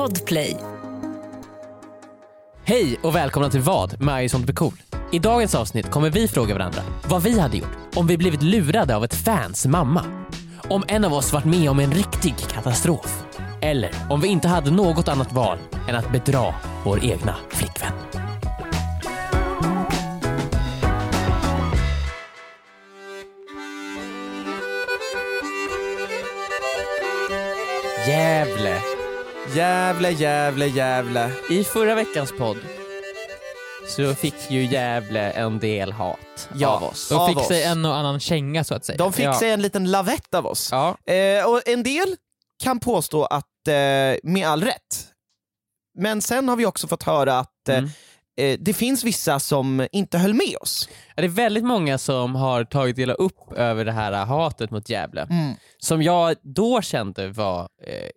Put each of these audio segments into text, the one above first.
Podplay. Hej och välkomna till Vad med I sånt blir cool. I dagens avsnitt kommer vi fråga varandra vad vi hade gjort om vi blivit lurade av ett fans mamma. Om en av oss varit med om en riktig katastrof. Eller om vi inte hade något annat val än att bedra vår egna flickvän. Gävle. Jävle, jävle, jävle. I förra veckans podd så fick ju Gävle en del hat Ja, av oss. De fick oss. sig en och annan känga så att säga. De fick Ja. sig en liten lavett av oss. Ja, Eh, och en del kan påstå att, eh, med all rätt, men sen har vi också fått höra att eh, Mm. eh, det finns vissa som inte höll med oss. det är väldigt många som har tagit illa upp över det här hatet mot Gävle, som jag då kände var eh,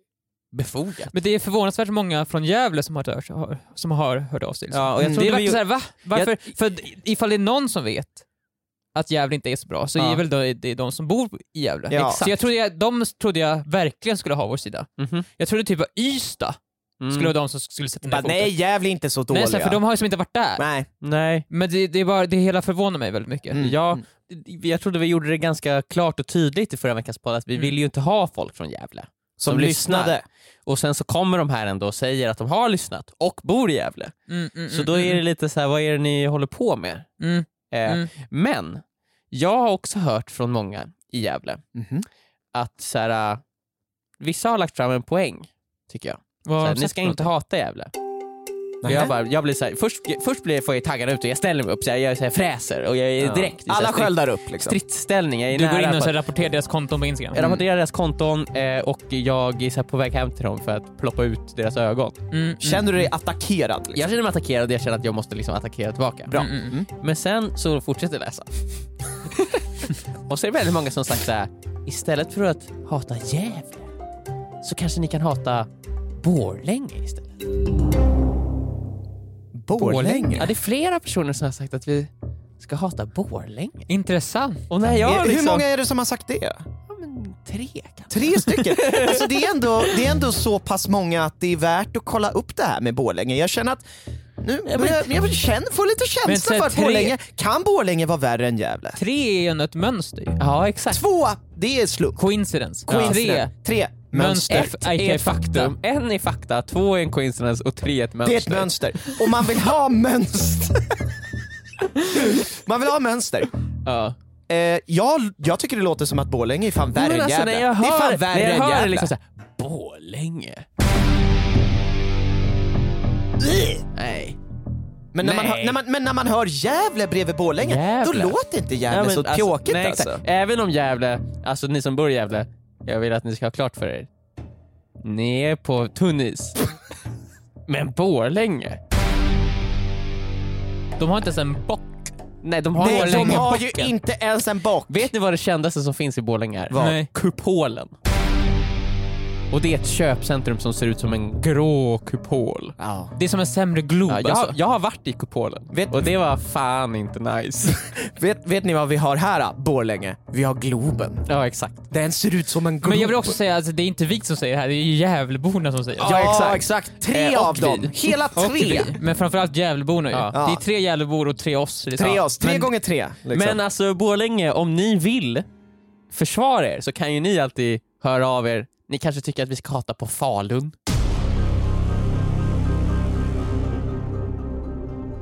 befogat. Men det är förvånansvärt många från Gävle som har hört, har, som har hört av sig. liksom. Ja, och jag Mm. trodde det är vi verkligen såhär, va? Varför? För ifall det är någon som vet att Gävle inte är så bra så Ja. är väl det, det är de som bor i Gävle. Ja. Så jag trodde jag, de trodde jag verkligen skulle ha vår sida. Mhm. Jag trodde typ att Ystad Mm. skulle vara de som skulle sätta ner foten. nej, Gävle är inte så dåliga. Nej, så för de har ju som inte varit där. Nej. Nej, Men det, det, är bara, det hela förvånar mig väldigt mycket. Mm. ja, jag trodde vi gjorde det ganska klart och tydligt i förra veckans podd att vi Mm. vill ju inte ha folk från Gävle. Som, som lyssnade. lyssnar. Och sen så kommer de här ändå och säger att de har lyssnat och bor i Gävle. Mm, mm, Så mm, då är det mm, lite så här, vad är det ni håller på med? mm, Eh, mm. Men jag har också hört från många i Gävle Mhm. att så här, äh, vissa har lagt fram en poäng, tycker jag. Vad Så här, ni ska inte hata Gävle. Och. Jag, bara, jag blir så här, först, först blir, får jag taggarna ut och jag ställer mig upp, så här, jag är så här, fräser och jag är Ja. direkt här Alla sköldar upp liksom. stridsställning. Jag är Du går in och så rapporterar deras konton på Instagram. jag rapporterar deras konton eh, och jag är så på väg hem till dem för att ploppa ut deras ögon. Mm, mm, Känner du dig attackerad? Liksom? Jag känner mig attackerad och jag känner att jag måste liksom attackera tillbaka. Bra. Mm, mm. Men sen så fortsätter jag läsa. och så är det väldigt många som sagt så här: istället för att hata Gävle så kanske ni kan hata Borlänge istället. Borlänge? Ja, det är flera personer som har sagt att vi ska hata Borlänge. Intressant. Och när jag liksom... Hur många är det som har sagt det? Ja, tre kanske. Tre stycken? alltså det, är ändå, det är ändå så pass många att det är värt att kolla upp det här med Borlänge. Jag känner att nu börjar, jag känner, får lite känsla för att tre- Borlänge, kan Borlänge vara värre än Gävle? Tre är ju ändå ett mönster. Ja, exakt. Två, det är slump. Coincidence. Coincidence. Tre, mönster. Mönster. Ett är ett faktum, en är fakta, två är en coincidence och tre är ett Det mönster. är ett mönster. Och man vill ha mönster. man vill ha mönster. Ja. Eh, jag, jag tycker det låter som att Borlänge är fan värre än alltså, när jag det är fan värre när jag hör det liksom såhär, Borlänge? Nej. men, när man, Nej. hör- när man, men när man hör Gävle bredvid Borlänge, då låter inte Gävle Ja, så alltså, pjåkigt nej, alltså. Även om Gävle, alltså ni som bor i Gävle, jag vill att ni ska ha klart för er. Ni är på tunn is. Men Borlänge? De har inte ens en bock. Nej, de har Nej, de har ju inte ens en bock. Vet ni vad det kändaste som finns i Borlänge är? Vad? Kupolen. Och det är ett köpcentrum som ser ut som en grå kupol. Ja. Det är som en sämre glob Ja, jag, alltså. har, jag har varit i kupolen Vet- och det var fan inte nice. Vet, vet ni vad vi har här då? Borlänge? Vi har Globen. ja exakt. Den ser ut som en glob. Men jag vill också säga att det är inte vi som säger det här, det är ju Gävleborna som säger det. Ja, exakt. Tre Eh, av dem. vi. Hela tre. Men framförallt Gävleborna ju. Ja. Det är tre Gävlebor och tre oss. Liksom. Tre oss. Tre Men- gånger tre. Liksom. Men alltså Borlänge, om ni vill försvara er så kan ju ni alltid höra av er. Ni kanske tycker att vi ska hata på Falun.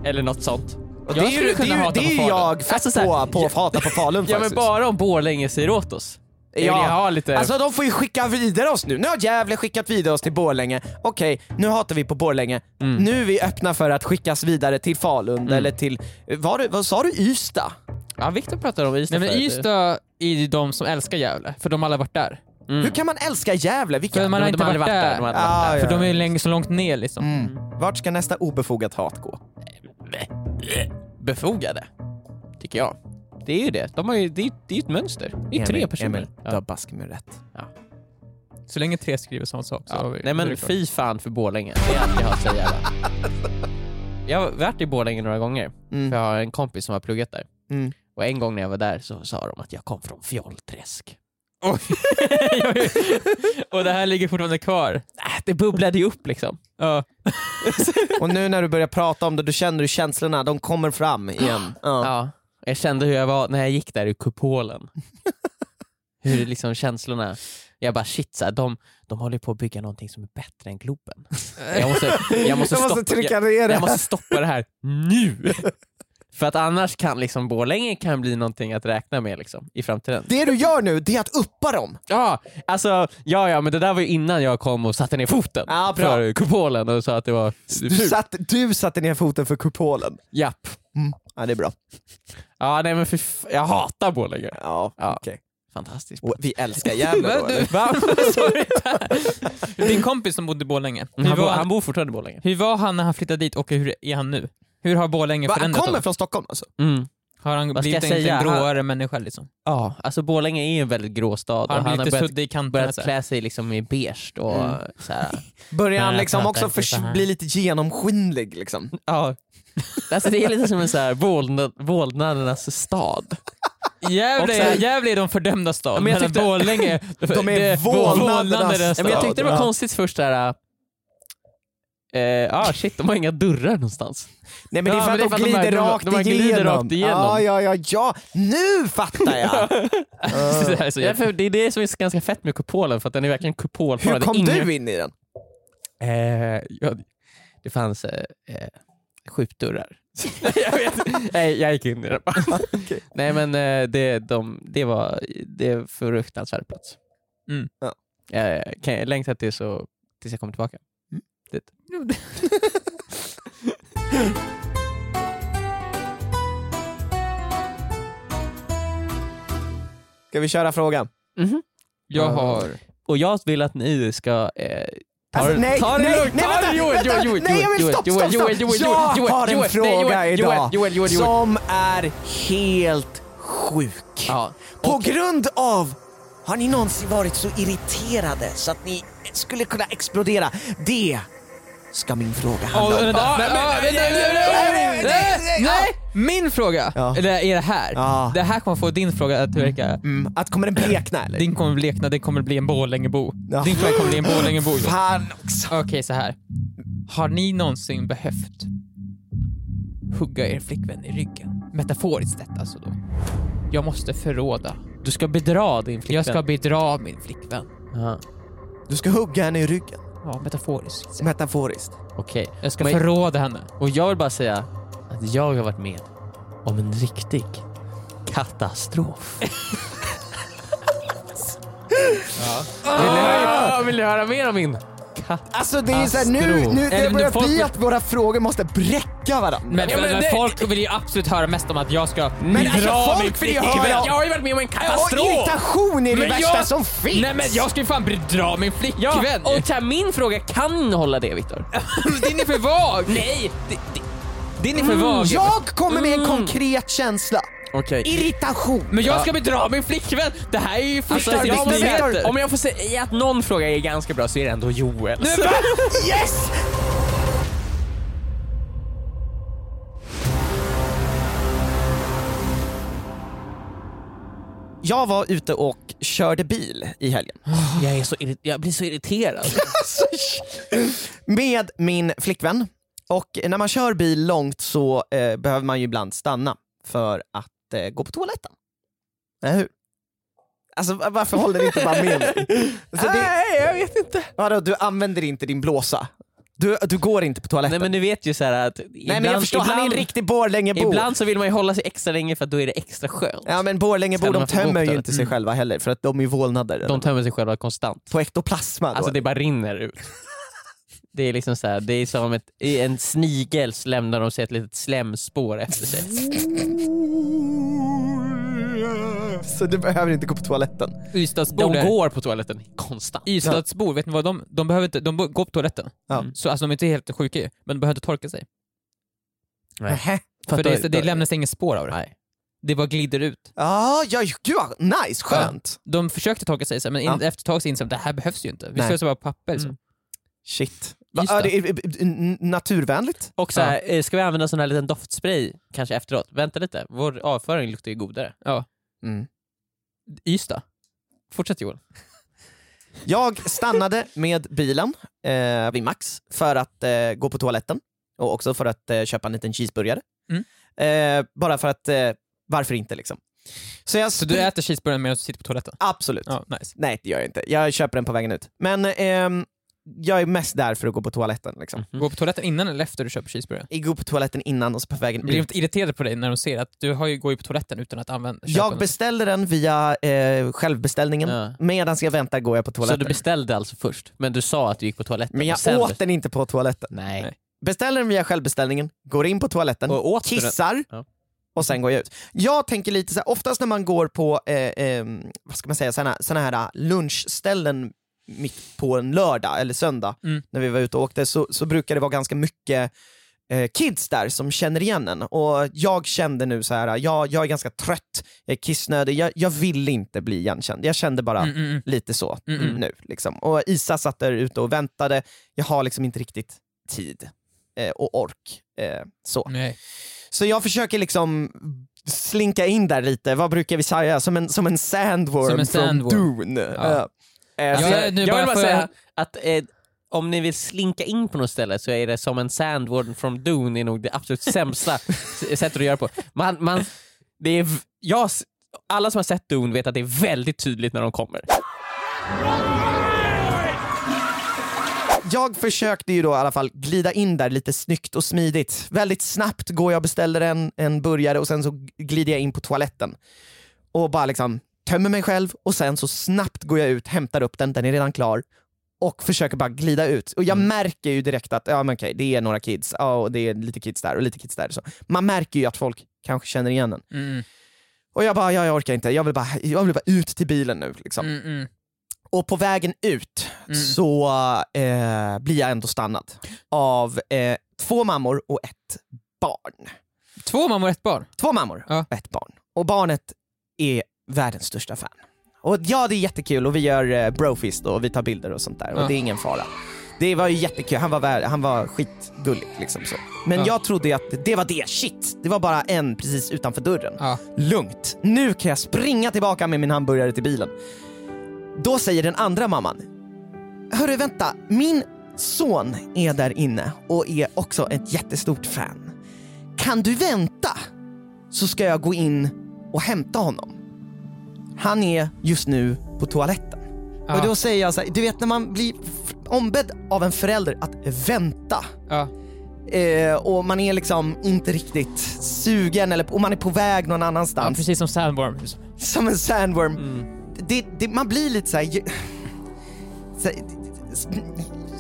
Eller något sånt. Och jag det är skulle ju, det kunna är ju, hata det på är Falun. jag fett Alltså så här, på, på att hata på Falun Ja men faktiskt. bara om Borlänge säger åt oss. Jag vill ha lite... Alltså de får ju skicka vidare oss nu. Nu har Gävle skickat vidare oss till Borlänge. Okej, nu hatar vi på Borlänge. Mm. Nu är vi öppna för att skickas vidare till Falun eller till, var det, vad sa du, Ystad? Ja, Viktor pratade om Ystad Nej men förut. Ystad är ju de som älskar Gävle, för de har alla varit där. Mm. Hur kan man älska Gävle? Vilka? För man har de inte har varit aldrig där. De har aldrig Ah, varit ja. För de är ju länge, så långt ner liksom. Mm. Vart ska nästa obefogat hat gå? där. Befogade, tycker jag. Det är ju det. De har ju, det, är, det är ju ett mönster. Det är tre Emil, personer. Emil, du har ja. baske med rätt. Så länge tre skriver samma sak så har Ja. vi... Nej men fy fan för Borlänge. Det är allt jag har att säga där. Jag har varit i Borlänge några gånger, Mm. för jag har en kompis som har pluggat där. Mm. Och en gång när jag var där så sa de att jag kom från Fjollträsk. och det här ligger fortfarande kvar. Äh, det bubblade ju upp liksom. Ja. Och nu när du börjar prata om det, då känner du känslorna, de kommer fram igen. Ja. Ja. Jag kände hur jag var när jag gick där i kupolen. hur liksom känslorna, jag bara shit, så här, de, de håller på att bygga någonting som är bättre än Globen. Jag måste, jag måste, Jag måste stoppa, jag, jag måste stoppa det här nu. För att annars kan liksom Borlänge kan bli någonting att räkna med liksom, i framtiden. Det du gör nu, det är att uppa dem. Ja, alltså, ja, ja, men det där var ju innan jag kom och satte ner foten Ja, bra. för kupolen och sa att det var Du, fult. satt, du satte ner foten för kupolen. Japp. Ja, det är bra. Ja, nej men för jag hatar Borlänge. Ja, Ja. okej. Fantastiskt. Och Vi älskar Gävle då, Va? Du- eller? Va? Din kompis som bodde i Borlänge, Han, bor, var, han, bor fortfarande i Borlänge. hur var han när han flyttade dit och hur är han nu? Hur har Borlänge Va, Han kommer honom? från Stockholm alltså? Mm. Har han Vad ska blivit jag en, säga? gråare människa liksom? Ja, alltså Borlänge är ju en väldigt grå stad Har och han han har blivit lite börjat, suddig i kanterna? börjat så här? klä sig liksom i beige och Mm. så här. Börjar han Nej, liksom också förs- här. bli lite genomskinlig liksom? Ja. Alltså det är lite som en så här vålnad, vålnadernas stad. Gävle, Och så här- Gävle är de fördömda stad, Ja, men men, jag tyckte- Borlänge, De är det- vålnadernas vålnadernas Ja, men jag stad. tyckte det var Ja. konstigt först där. Ja ah, shit, de har inga dörrar någonstans. Nej men det är Ja, för att det är de för att de glider här- de- rakt de här glider igenom. rakt igenom. Ja, ja, ja, ja, nu fattar jag! Det här är så Ja, jävla- för det är det som är ganska fett med kupolen, för att den är verkligen kupolformad. Hur Det kom ingen- du in i den? Eh, ja, det fanns eh, eh, skjutdörrar. jag, vet, nej, jag gick in i den bara. Nej men eh, det, de, det var det är fruktansvärd plats. Mm. Ja. Jag, kan jag längtar till så, tills jag kommer tillbaka. Dit. Ska vi köra frågan? Mhm. Jag Ja. har... Och jag vill att ni ska eh, ta, Alltså, nej, ta det nej, lugnt, nej, ta vänta, det Joel, vänta, Joel, Joel, nej, jag vill Joel, stopp, Joel, stopp, Joel, stopp. Joel, Jag Joel, har en Joel, fråga Joel, idag Joel, Joel, Joel. som är helt sjuk. Ja. På grund av, har ni någonsin varit så irriterade så att ni skulle kunna explodera? Det ska min fråga handla om. nej! Min fråga, Ja. eller är det här. Ja. Det här kommer få din fråga att verka... Mm, att kommer den blekna eller? Din kommer blekna, det kommer bli en Borlängebo. Ja. Din fråga kommer bli en Borlängebo. Joel. Fan också. Okej, så här. Har ni någonsin behövt hugga er flickvän i ryggen? Metaforiskt sett alltså då. Jag måste förråda. Du ska bedra din flickvän. Jag ska bedra min flickvän. Ja. Du ska hugga henne i ryggen, Ja, metaforiskt sett. metaforiskt. Okej. Jag ska Men- förråda henne. Och jag vill bara säga att jag har varit med om en riktig katastrof. Vill, ni höra, vill ni höra mer om min katastrof? Alltså det är så här, nu, nu det börjar folk- bli att våra frågor måste bräcka varandra. Men, Ja, men men det- folk vill ju absolut höra mest om att jag ska Men alltså, bedra folk min vill ju flickvän. höra- Jag har ju varit med om en och katastrof! irritation är det Men värsta jag- som finns! Nej men jag ska ju fan bedra min flickvän! Ja, och här, min fråga kan innehålla det Viktor. Din är för vag! Nej! Det, det, Din är för vag. Jag kommer med en Mm. konkret känsla. Okej. Irritation. Men jag ska bedra min flickvän! Det här är ju första Alltså, jag nyheter. om jag får säga att någon fråga är ganska bra så är det ändå Joel. Yes! Jag var ute och körde bil i helgen. Jag, är så jag blir så irriterad. med min flickvän. Och när man kör bil långt så eh, behöver man ju ibland stanna för att eh, gå på toaletten. Eller hur? Alltså va- varför håller ni inte bara med mig? Alltså, det, Nej, jag vet inte. vadå, du använder inte din blåsa? Du, du går inte på toaletten? Nej men du vet ju så att Nej men jag förstår, han är en riktig Borlängebo. Ibland så vill man ju hålla sig extra länge för att då är det extra skönt. Ja men Borlängebor de tömmer ju inte sig själva heller för att de är ju vålnader. De tömmer sig själva konstant. på ektoplasma då. Alltså det bara rinner ut. Det är liksom så här, det är som ett, en snigels lämnar de sig ett litet slemspår efter sig. Så du behöver inte gå på toaletten. Ystadsbor, De går på toaletten konstant. Ystadsbor, vet ni vad de, de behöver inte, de går på toaletten. Ja. Så alltså de är inte helt sjuka ju, men de behöver inte torka sig. Nej. Nähä. För det, det lämnas inget spår av det. Nej. Det bara glider ut. Ja, ja, gud vad nice, skönt. De försökte torka sig men in, Ja. efter ett tag så insåg de att det här behövs ju inte. Vi slösar bara papper. Så. Mm. Shit. Ja, det. är, är, är naturvänligt. Och så här, eh, ska vi använda sån här liten doftspray kanske efteråt? Vänta lite, vår avföring luktar ju godare. Ja. Mm. Ystad. Fortsätt Joel. Jag stannade med bilen eh, vid Max för att eh, gå på toaletten och också för att eh, köpa en liten cheeseburgare. Mm. Eh, bara för att, eh, varför inte liksom. Så jag Så du äter cheeseburgaren medan du sitter på toaletten? Absolut. Ja, nice. Nej det gör jag inte, jag köper den på vägen ut. Men ehm, jag är mest där för att gå på toaletten. Liksom. Mm. Gå på toaletten innan eller efter du köper cheeseburgaren? Jag går på toaletten innan och så på vägen Blir de inte irriterade på dig när de ser att du har ju, går ju på toaletten utan att använda Jag beställer den via eh, självbeställningen, Ja. medan jag väntar går jag på Så toaletten. du beställde alltså först, men du sa att du gick på toaletten? Men jag sen åt den inte på toaletten. Nej. Nej. Beställer den via självbeställningen, går in på toaletten, kissar Ja. och sen går jag ut. Jag tänker lite så här, oftast när man går på eh, eh, vad ska man säga, såna, såna här äh, lunchställen mitt på en lördag eller söndag, Mm. när vi var ute och åkte, så, så brukar det vara ganska mycket eh, kids där som känner igen en. Och jag kände nu så här, jag, jag är ganska trött, jag är kissnödig, jag, jag vill inte bli igenkänd. Jag kände bara Mm, mm, mm. lite så Mm, mm. nu. Liksom. Och Isa satt där ute och väntade, jag har liksom inte riktigt tid eh, och ork. Eh, så. Nej. så jag försöker liksom slinka in där lite, vad brukar vi säga, som en, som en sandworm, Som en sandworm. från Dune. Ja. Eh, Ja, så- nu jag vill bara säga jag- att eh, om ni vill slinka in på något ställe så är det som en sandward från Dune är nog det absolut sämsta sättet att göra på. Man, man, det är, jag, alla som har sett Dune vet att det är väldigt tydligt när de kommer. Jag försökte ju då i alla fall glida in där lite snyggt och smidigt. Väldigt snabbt går jag och beställer en, en burgare och sen så glider jag in på toaletten. Och bara liksom tömmer mig själv och sen så snabbt går jag ut, hämtar upp den, den är redan klar och försöker bara glida ut. Och jag märker ju direkt att ja, men okej, det är några kids, ja, och det är lite kids där och lite kids där. Så man märker ju att folk kanske känner igen en. Mm, Och jag bara, ja, jag orkar inte, jag vill bara, jag vill bara ut till bilen nu. Liksom. mm, mm. Och på vägen ut Mm. så eh, blir jag ändå stannad av eh, två mammor och ett barn. Två mammor och ett barn? Två mammor Ja. och ett barn. Och barnet är världens största fan. Och ja, det är jättekul och vi gör eh, brofist och vi tar bilder och sånt där och Ja. det är ingen fara. Det var ju jättekul, han var, vär- han var skitgullig liksom så. Men Ja. jag trodde ju att det var det, shit, det var bara en precis utanför dörren. Ja. Lugnt, nu kan jag springa tillbaka med min hamburgare till bilen. Då säger den andra mamman, hörru vänta, min son är där inne och är också ett jättestort fan. Kan du vänta? Så ska jag gå in och hämta honom. Han är just nu på toaletten. Ja. Och då säger jag så här, du vet när man blir ombedd av en förälder att vänta Ja. eh, och man är liksom inte riktigt sugen eller, och man är på väg någon ja, annanstans. precis som Sandworm. som en sandworm. Mm. Det, det, man blir lite. Så,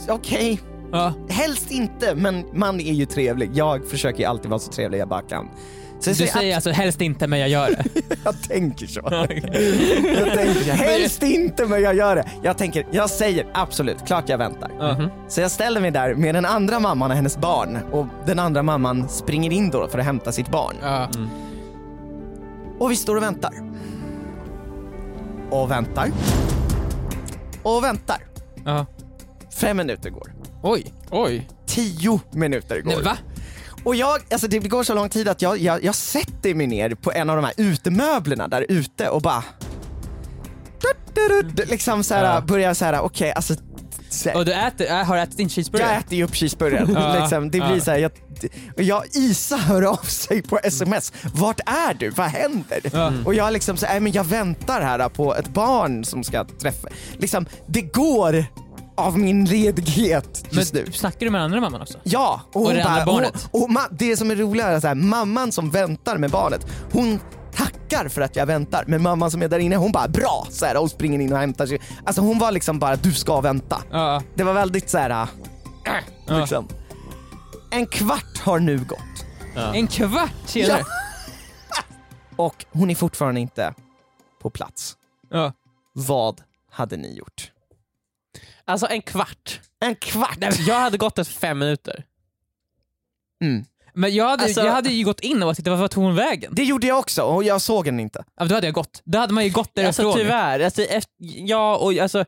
Okej, Ja. helst inte men man är ju trevlig. Jag försöker ju alltid vara så trevlig jag bara kan. Så Du säger, säger alltså helst inte men jag gör det. jag tänker så. jag tänker så. Helst inte men jag gör det. Jag tänker, jag säger absolut, klart jag väntar. Ja. Så jag ställer mig där med den andra mamman och hennes barn och den andra mamman springer in då för att hämta sitt barn. Ja. Och vi står och väntar. Och väntar. Och väntar. Ja. Fem minuter går. Oj. Oj. Tio minuter går. Nej, va? Och jag, alltså det går så lång tid att jag, jag, jag sätter mig ner på en av de här utemöblerna där ute och bara liksom så här, Ja. börjar så här, okej alltså så här, Och du äter, äh, har ätit din jag cheeseburgare? äter ju upp cheeseburgaren. Ja, liksom, det blir ja. så här, jag, och jag, Isa hör av sig på sms. Vart är du? Vad händer? Ja. Och jag liksom så, här, "Nej, men jag väntar här på ett barn som ska träffa. Liksom, det går av min ledighet Men just nu. snackar du med den andra mamman också? Ja, och, hon det andra bara, barnet? Och, och ma- det som är roligare är så här, mamman som väntar med barnet, hon tackar för att jag väntar, men mamman som är där inne hon bara bra, så här, och springer in och hämtar sig. Alltså hon var liksom bara, du ska vänta. Ja. Det var väldigt så här. äh, Ja. liksom. En kvart har nu gått En kvart senare? och hon är fortfarande inte på plats. Ja. Vad hade ni gjort? Alltså en kvart. En kvart! Nej, jag hade gått efter fem minuter. Mm. Men jag hade, Alltså- jag hade ju gått in och tittat, vad tog hon vägen? Det gjorde jag också och jag såg henne inte. Ja, då hade jag gått. Då hade man ju gått därifrån. Alltså tyvärr, alltså, efter, ja och alltså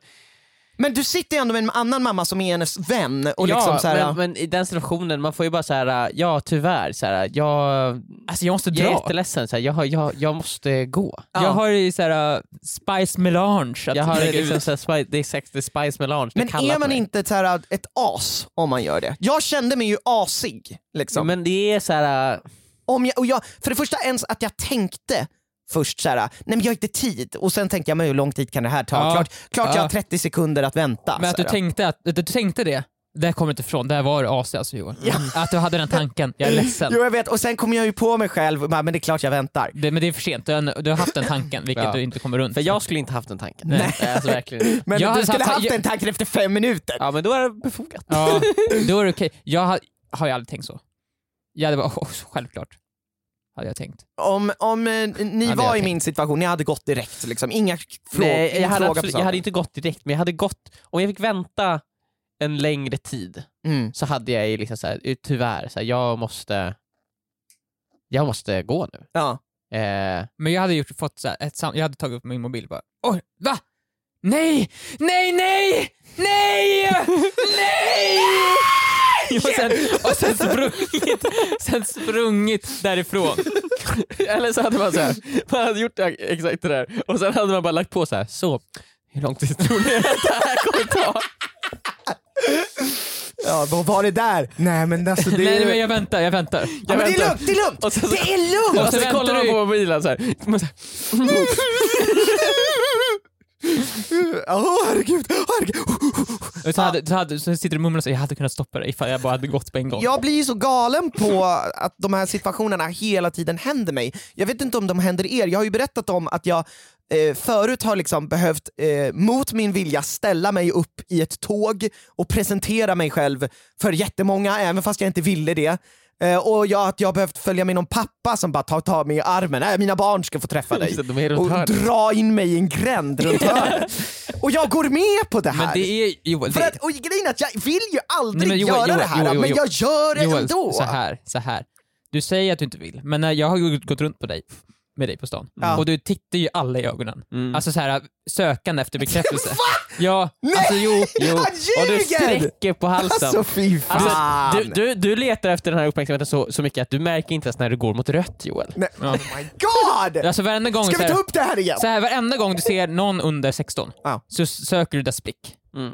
Men du sitter ju ändå med en annan mamma som är hennes vän och ja, liksom så här, men, men i den situationen, man får ju bara säga ja tyvärr, så här, jag, Alltså jag måste jag är dra. jätteledsen, så här, jag, jag, jag måste gå. Ja. Jag har ju såhär uh, Spice Melange att Jag har liksom ut. så här, spice, det är sex, det är spice melange, Men är man inte så här, ett as om man gör det? Jag kände mig ju asig. Liksom. Men det är så här. om jag, och jag, för det första ens att jag tänkte först så här, nej men jag har inte tid och sen tänkte jag men hur lång tid kan det här ta? Ja. Klart, klart jag Ja. har 30 sekunder att vänta. Men att du här. tänkte, att, att du tänkte det, det kommer inte ifrån. Det var AC alltså Johan. Att du hade den tanken, jag är ledsen. Jo jag vet, och sen kom jag ju på mig själv, men det är klart jag väntar. Det, men det är för sent, du har, du har haft den tanken vilket Ja. du inte kommer runt. För jag skulle inte haft den tanken. Nej. Alltså verkligen inte. Men Jag du skulle haft- haft jag- den tanken efter fem minuter. Ja men då är det befogat. Ja, då är det okej. Jag har, har ju aldrig tänkt så. Jag hade bara, oh, självklart. Hade jag tänkt. Om, om eh, ni Hade var jag i tänkt. min situation, ni hade gått direkt liksom. Inga frå- Nej, ingen jag, hade absolut, jag hade inte gått direkt, men jag hade gått, om jag fick vänta en längre tid Mm. så hade jag ju liksom såhär, tyvärr, så här, jag måste jag måste gå nu. Ja. Eh, Men jag hade gjort, fått så här, ett sam- jag hade tagit upp min mobil och bara Oj, va? Nej! Nej, nej! Nej! Nej! Och, sen, och sen sprungit, sen sprungit därifrån. Eller så hade man så här, man hade gjort exakt det där och sen hade man bara lagt på så här. så hur lång tid tror ni att det här kommer ta? ja, vad var det där? Nej men alltså det... Nej men jag väntar, jag väntar. ja, men det är lugnt, det är lugnt! Så- det är lugnt! Och så så kollar man du- på mobilen så här. Man så Åh herregud, herregud. Och så, hade, så, hade, så sitter du och mumlar och säger jag hade kunnat stoppa det ifall jag bara hade gått på en gång. Jag blir ju så galen på att de här situationerna hela tiden händer mig. Jag vet inte om de händer er, jag har ju berättat om att jag eh, förut har liksom behövt eh, mot min vilja ställa mig upp i ett tåg och presentera mig själv för jättemånga, även fast jag inte ville det. Eh, och jag, att jag har behövt följa med någon pappa som bara tar, tar mig i armen, nej mina barn ska få träffa dig. Och hörnet. dra in mig i en gränd runt hörnet. Och jag går med på det här. Men det är, Joel, För att, och grejen är att jag vill ju aldrig Nej, Joel, göra Joel, det här, men jag gör det Joel, ändå. så här, så här. Du säger att du inte vill, men när jag har gått runt på dig, med dig på stan, Ja. och du tittar ju alla i ögonen. Mm. Alltså så här sökande efter bekräftelse. Ja, Nej! alltså jo, Jo, och du sträcker på halsen. Alltså fy fan! du, du, du letar efter den här uppmärksamheten så, så mycket att du märker inte ens när du går mot rött Joel. Nej, Ja. Oh my god! Alltså varenda gång, Ska så vi ta här, upp det här igen? så här, varenda gång du ser någon under 16, Ja. så söker du dess blick. Mm.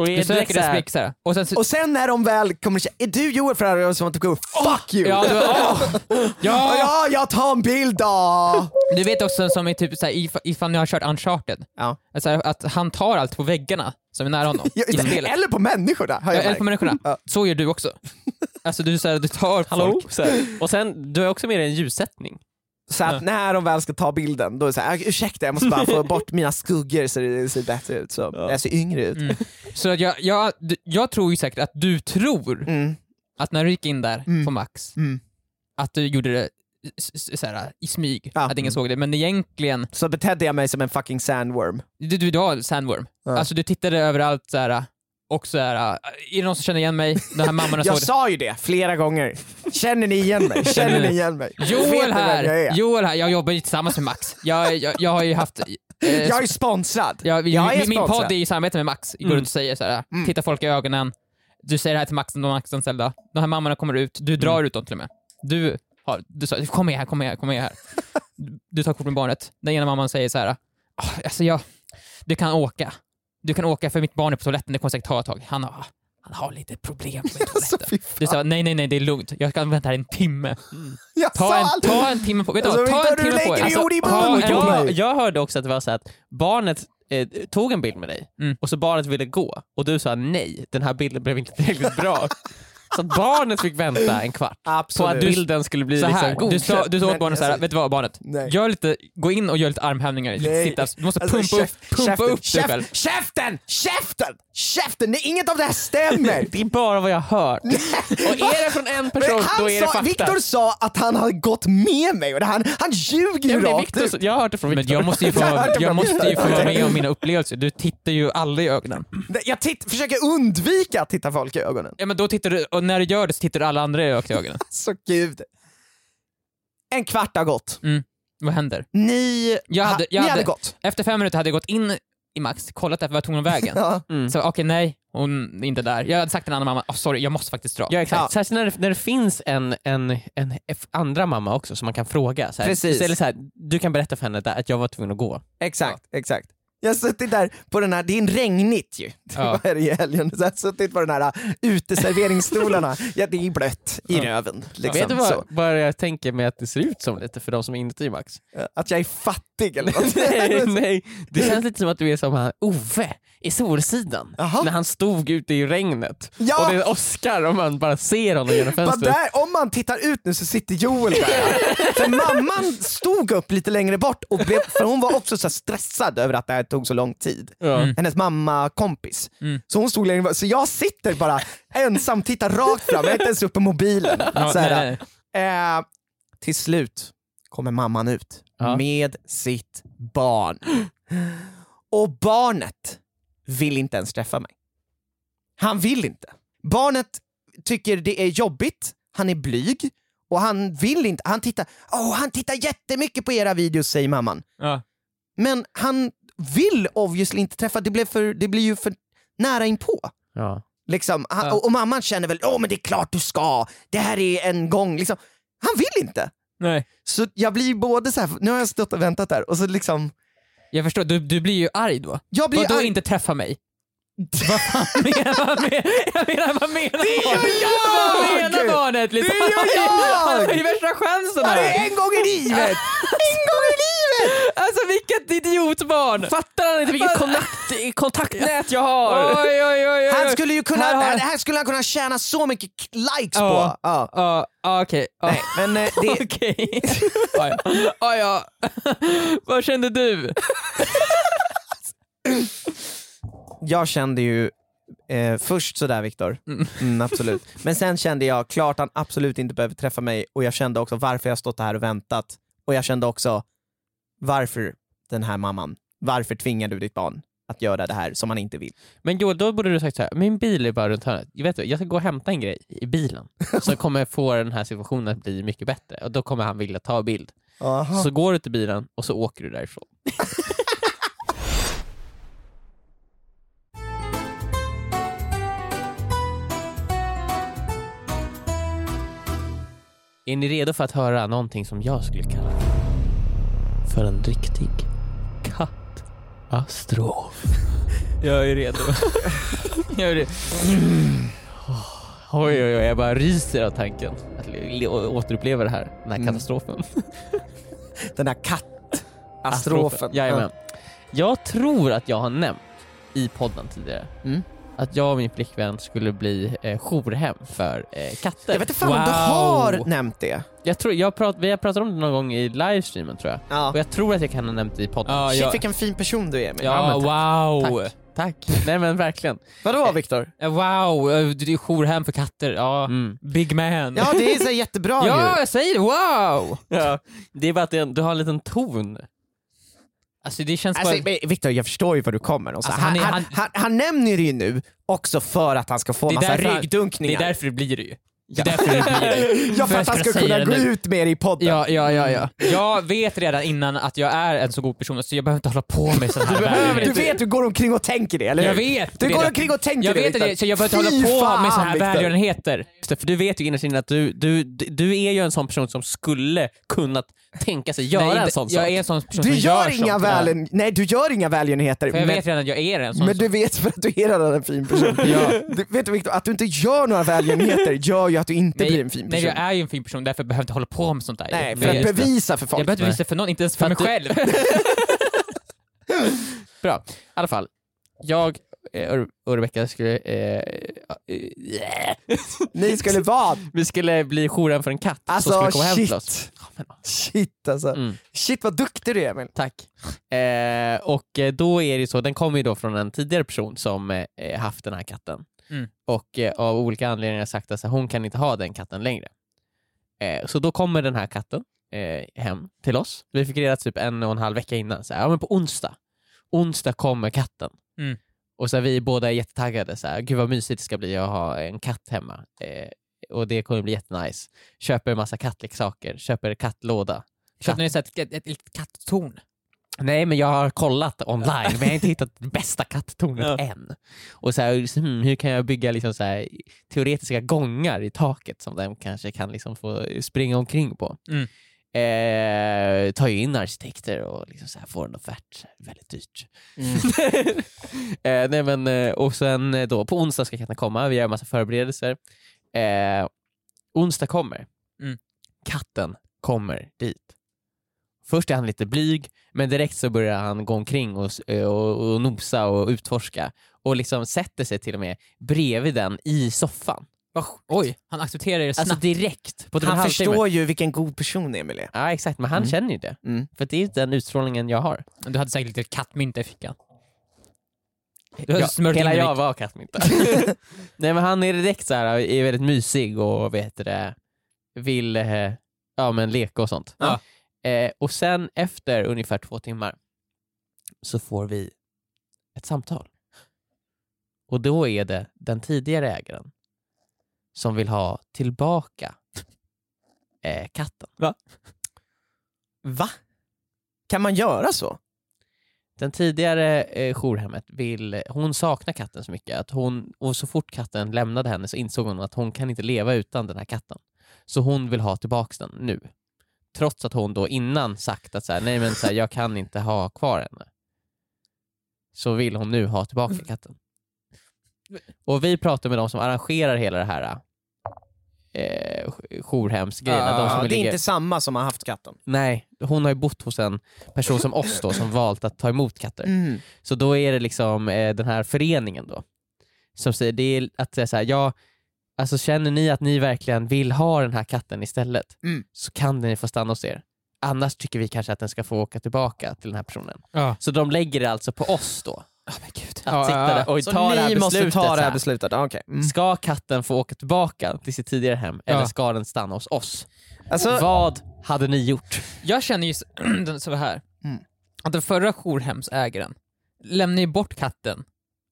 Och är Du det söker så dess här, blick så här. Och sen så, Och sen när de väl kommer säga, är du Joel Ferrari? som typ går, fuck you! ja, du, Ja, ja, ja, jag tar en bild då! Du vet också som i typ såhär, if, ifall ni har kört Uncharted, Ja. alltså, att han tar allt på väggarna som är nära honom Ja, i spelet. Eller på människorna, har Ja, jag eller på märkt. människorna. Ja. Så gör du också. Alltså du, såhär, du tar Hallå? folk. Så här. Och sen, du har också med dig en ljussättning. Så att när de väl ska ta bilden, då är det såhär, ursäkta jag måste bara få bort mina skuggor så det ser bättre ut, så jag ser yngre ut. Mm. Så jag, jag, jag tror ju säkert att du tror Mm. att när du gick in där Mm. på Max, Mm. att du gjorde det såhär, i smyg, Ja. att ingen såg det. Men egentligen, Så betedde jag mig som en fucking sandworm. du, du, har sandworm. Ja. Alltså du tittade överallt såhär, och såhär, är det någon som känner igen mig? De här såg Jag det. sa ju det flera gånger. Känner ni igen mig? Känner ni igen mig? Joel här, jag? Joel här, jag jobbar ju tillsammans med Max. Jag, jag, jag har ju haft... Eh, Jag är sponsrad. jag, jag är min, sponsrad. podd är i samarbete med Max, går Mm. runt och säger såhär, Mm. titta folk i ögonen, du säger det här till Max, de Max-anställda, de här mammorna kommer ut, du Mm. drar ut dem till och med. Du har, du sa, kom med här, kom med här, kom med här. Du- Du tar kort med barnet, den ena mamman säger så här, "Ah, alltså jag, du kan åka. Du kan åka för mitt barn är på toaletten, det kommer säkert ta ett tag. Han har, han har lite problem med Alltså, toaletten. fy Du sa nej, nej, nej, det är lugnt. Jag kan vänta här en timme. Jag Ta en, ta en timme på vet du Alltså, vad, ta en timme på på mig. jag, jag hörde också att det var så att barnet eh, tog en bild med dig Mm. och så barnet ville gå och du sa nej, den här bilden blev inte tillräckligt bra. så att barnet fick vänta en kvart på Absolut. att bilden skulle bli så här, liksom du godkänd. sa, du sa åt barnet såhär, vet du vad barnet? nej. Gör lite, gå in och gör lite armhävningar, lite sit-ups. Du måste Alltså, pumpa, käft- upp, pumpa käften, upp dig själv. Käften! Käften! Käften! Nej, inget av det här stämmer! Det är bara vad jag har hört. och är det från en person, då är det fakta. Victor sa att han hade gått med mig och det han, han ljuger ju men det är rakt Victor, ut. jag har hört det från Men Victor. jag måste ju få, Jag måste ju få vara med om mina upplevelser. Du tittar ju aldrig i ögonen. Nej, Jag titt, försöker undvika att titta folk i ögonen. Ja men då tittar du, och när du gör det så tittar alla andra i ögonen. Så gud. En kvart har gått. Vad händer? Ni, Jag hade- ha, jag ni hade- hade gått. Efter fem minuter hade jag gått in i Max, kollat efter vart tog hon vägen. Ja. Mm. Så okej, nej, hon är inte där. Jag hade sagt till en annan mamma, oh, sorry, jag måste faktiskt dra. Ja exakt, Ja. särskilt när det, när det finns en, en, en andra mamma också som man kan fråga. Så här, Precis. Så här, du kan berätta för henne där, att jag var tvungen att gå. Exakt, exakt. Jag har suttit där på den här, det är en regnigt ju. Ja. Det i helgen? Så jag har suttit på den här uh, uteserveringsstolarna. ja, det är blött i Ja. röven. Liksom, Vet du vad, vad jag tänker mig att det ser ut som lite för de som är inuti Max? Att jag är fattig eller något. nej, nej, det känns lite som att du är som han Ove i Solsidan. Jaha. När han stod ute i regnet. Ja. Och det Oscar och man bara ser honom genom fönstret. där, om man tittar ut nu så sitter Joel där. för mamman stod upp lite längre bort, och blev, för hon var också så stressad över att det här tog så lång tid. Ja. Mm. Hennes mamma kompis. Mm. Så hon stod längre så jag sitter bara ensam, tittar rakt fram, jag är inte ens uppe på mobilen. Ja, så här, nej, nej. Eh, till slut kommer mamman ut Ja. med sitt barn. Och barnet vill inte ens träffa mig. Han vill inte. Barnet tycker det är jobbigt, han är blyg och han vill inte, han tittar, oh, han tittar jättemycket på era videos säger mamman. Ja. Men han vill obviously inte träffa, det, blev för, det blir ju för nära inpå. Ja. Liksom, han, Ja. och, och mamman känner väl, åh men det är klart du ska, det här är en gång. Liksom. Han vill inte. nej. Så jag blir både så här, nu har jag stått och väntat där och så liksom, Jag förstår, du, du blir ju arg då. jag blir Vadå arg. inte träffa mig? vad fan menar vad men- Jag menar, vad menar Det gör jag! Vad menar barnet? Liksom? Det gör jag! Han har ju värsta chansen Ja, det här! är en gång i livet! En gång i! Alltså vilket idiotbarn! Fattar han inte vilket kontakt, kontaktnät jag har? Oj, oj, oj. Han skulle ju kunna, Här har- det här skulle han kunna tjäna så mycket k- likes på. Ja. Ja, ja, okej. Ja. Nej, men eh, det, Okej. Ja, ja. Ja, ja. Vad kände du? jag kände ju eh, först sådär Viktor, Mm. mm, absolut. Men sen kände jag klart han absolut inte behöver träffa mig och jag kände också varför jag stått här och väntat. Och jag kände också varför den här mamman, varför tvingar du ditt barn att göra det här som han inte vill? Men Joel, då borde du sagt så här, min bil är bara runt hörnet. Jag, vet, jag ska gå och hämta en grej i bilen. Så kommer få den här situationen att bli mycket bättre och då kommer han vilja ta bild. Aha. Så går du till bilen och så åker du därifrån. Är ni redo för att höra någonting som jag skulle kalla för en riktig katastrof? Jag är redo. Jag är redo. Oj, oj, oj, jag bara ryser av tanken att le- le- återuppleva det här, den här Mm. katastrofen. Den här kattastrofen. Jajamän. Jag tror att jag har nämnt i podden tidigare Mm. Att jag och min flickvän skulle bli eh, jourhem för eh, katter. Jag vet inte fan om du har nämnt det. Jag tror, jag prat, vi har pratat om det någon gång i livestreamen tror jag. Ja. Och jag tror att jag kan ha nämnt det i podden. Ja, Shit jag- vilken fin person du är Emil. Ja, men wow! Tack. Nej men verkligen. Vadå Viktor? Ja, Wow, eh, du är jourhem för katter. Ja, Mm. big man. Ja det är så jättebra ja ju. jag säger det. Wow! Ja. Det är bara att det, du har en liten ton. Alltså det känns Alltså, bara... Viktor, jag förstår ju var du kommer och så. Alltså, han, han han, han, nämner det ju nu också för att han ska få är massa han- Det är ryggdunkningar. därför det blir det ju. Det är därför det blir det. ja, för För att han jag ska kunna gå det ut med det i podden. Ja, ja, ja, ja. Jag vet redan innan att jag är en så god person så jag behöver inte hålla på med sån här Du, behöver, du vet, du går omkring och tänker det, eller Jag hur? vet Du det. går omkring och tänker Jag det, vet det, så jag behöver inte hålla på med fan, såna här Viktor. välgörenheter. Det, För du vet ju innerst inne att du, du, du är ju en sån person som skulle kunnat tänka sig göra Nej, en sån jag sak. är en sån person Du som gör, gör inga välen, nej, du gör inga välgörenheter, För jag men, vet redan att jag är en sån. men du vet för att du är redan en fin person. Ja. du, vet du Viktor, att du inte gör några välgörenheter gör ju att du inte nej, blir en fin nej, person. jag är ju en fin person därför behöver jag inte hålla på med sånt där. Nej, för att bevisa för folk. Jag behöver inte visa för någon, inte ens för, För mig du- själv. Bra, i alla fall. Jag eh, och och Rebecca skulle... Eh, eh, Ni skulle vad? vi skulle bli jouren för en katt som Alltså skulle komma hem till oss. shit. Shit alltså. Mm. Shit vad duktig du är Emil. Tack. Eh, och eh, då är det så, den kommer ju då från en tidigare person som eh, haft den här katten. Mm. Och eh, av olika anledningar sagt att så här, hon kan inte ha den katten längre. Eh, så då kommer den här katten eh, hem till oss. Vi fick reda typ en och en halv vecka innan, så här, ja men på onsdag, onsdag kommer katten. Mm. Och så här, vi båda är jättetaggade, så här, gud vad mysigt det ska bli att ha en katt hemma. Eh, och det kommer bli jättenice. Köper en massa kattleksaker, köper kattlåda. Köpte ni så här ett, ett, ett katttorn? Nej men jag har kollat online men jag har inte hittat bästa katttornet Ja. än. Och så här, hmm, hur kan jag bygga liksom så här, teoretiska gångar i taket som den kanske kan liksom få springa omkring på. Mm. Eh, tar ju in arkitekter och liksom så här får en offert, väldigt dyrt. Mm. eh, nej men, eh, och sen eh, då, på onsdag ska katten komma, vi gör en massa förberedelser. Eh, onsdag kommer, Mm. katten kommer dit. Först är han lite blyg, men direkt så börjar han gå omkring och, och, och nosa och utforska och liksom sätter sig till och med bredvid den i soffan. Oj, han accepterar det snabbt. Alltså direkt. På typ Han förstår ju vilken god person Emil är. Ja exakt, men han Mm. känner ju det. Mm. För det är den utstrålningen jag har. du hade säkert lite kattmynta i fickan. Du hade Ja, smört hela jag var kattmynta. Nej men han är direkt så här, är väldigt mysig och vet det, vill eh, ja, men leka och sånt. Ja. Eh, och sen efter ungefär två timmar så får vi ett samtal. Och då är det den tidigare ägaren som vill ha tillbaka eh, katten. Va? Kan man göra så? Den tidigare eh, jourhemmet vill, hon saknar katten så mycket att hon, och så fort katten lämnade henne så insåg hon att hon kan inte leva utan den här katten. Så hon vill ha tillbaks den nu. Trots att hon då innan sagt att så här, nej men så här, jag kan inte ha kvar henne. Så vill hon nu ha tillbaka katten. Och vi pratar med de som arrangerar hela det här eh, jourhemsgrejerna. de som Ja, det är ligger... inte samma som har haft katten. Nej, hon har ju bott hos en person som oss då som valt att ta emot katter. Mm. Så då är det liksom eh, den här föreningen då som säger det är att säga så här, ja, alltså känner ni att ni verkligen vill ha den här katten istället Mm. så kan den få stanna hos er. Annars tycker vi kanske att den ska få åka tillbaka till den här personen. Ja. Så de lägger det alltså på oss då. Oh, men gud. Att Ja, sitta där och Så ta det här ni måste beslutet. ta det här beslutet? Ah, okej. Mm. Ska katten få åka tillbaka till sitt tidigare hem Ja. eller ska den stanna hos oss? Alltså, Vad hade ni gjort? Jag känner ju så här, Mm. att den förra jourhemsägaren lämnar ju bort katten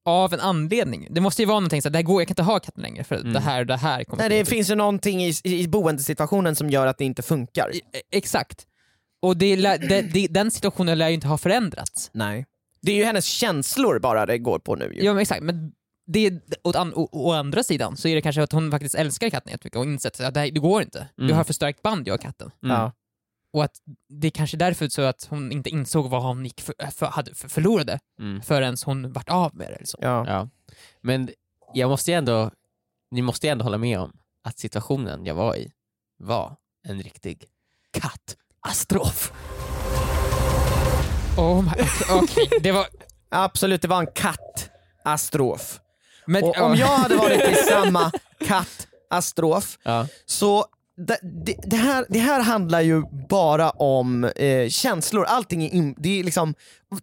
av en anledning. Det måste ju vara någonting så att det här går, jag kan inte ha katten längre för Mm. det här det här kommer nej, det inte- finns ju någonting i, i boendesituationen som gör att det inte funkar. I- e- Exakt. Och det, det, det, den situationen lär ju inte ha förändrats. Nej. Det är ju hennes känslor bara det går på nu ju. Ja men exakt, men det, åt an, å, å andra sidan så är det kanske att hon faktiskt älskar katten jättemycket och insett att det, här, det går inte. Du Mm. har för starkt band jag och katten. Mm. Ja. Och att det är kanske därför så att hon inte insåg vad hon gick för, för, hade, för, förlorade Mm. förrän hon vart av med det. Eller så. Ja. Ja. Men jag måste ju ändå, ni måste ju ändå hålla med om att situationen jag var i var en riktig katastrof. Oh my, okej, det var... Absolut, det var en katastrof. Men, Och om jag hade varit i samma katastrof Ja. så det, det, det, här, det här handlar ju bara om eh, känslor, allting är, in, det är liksom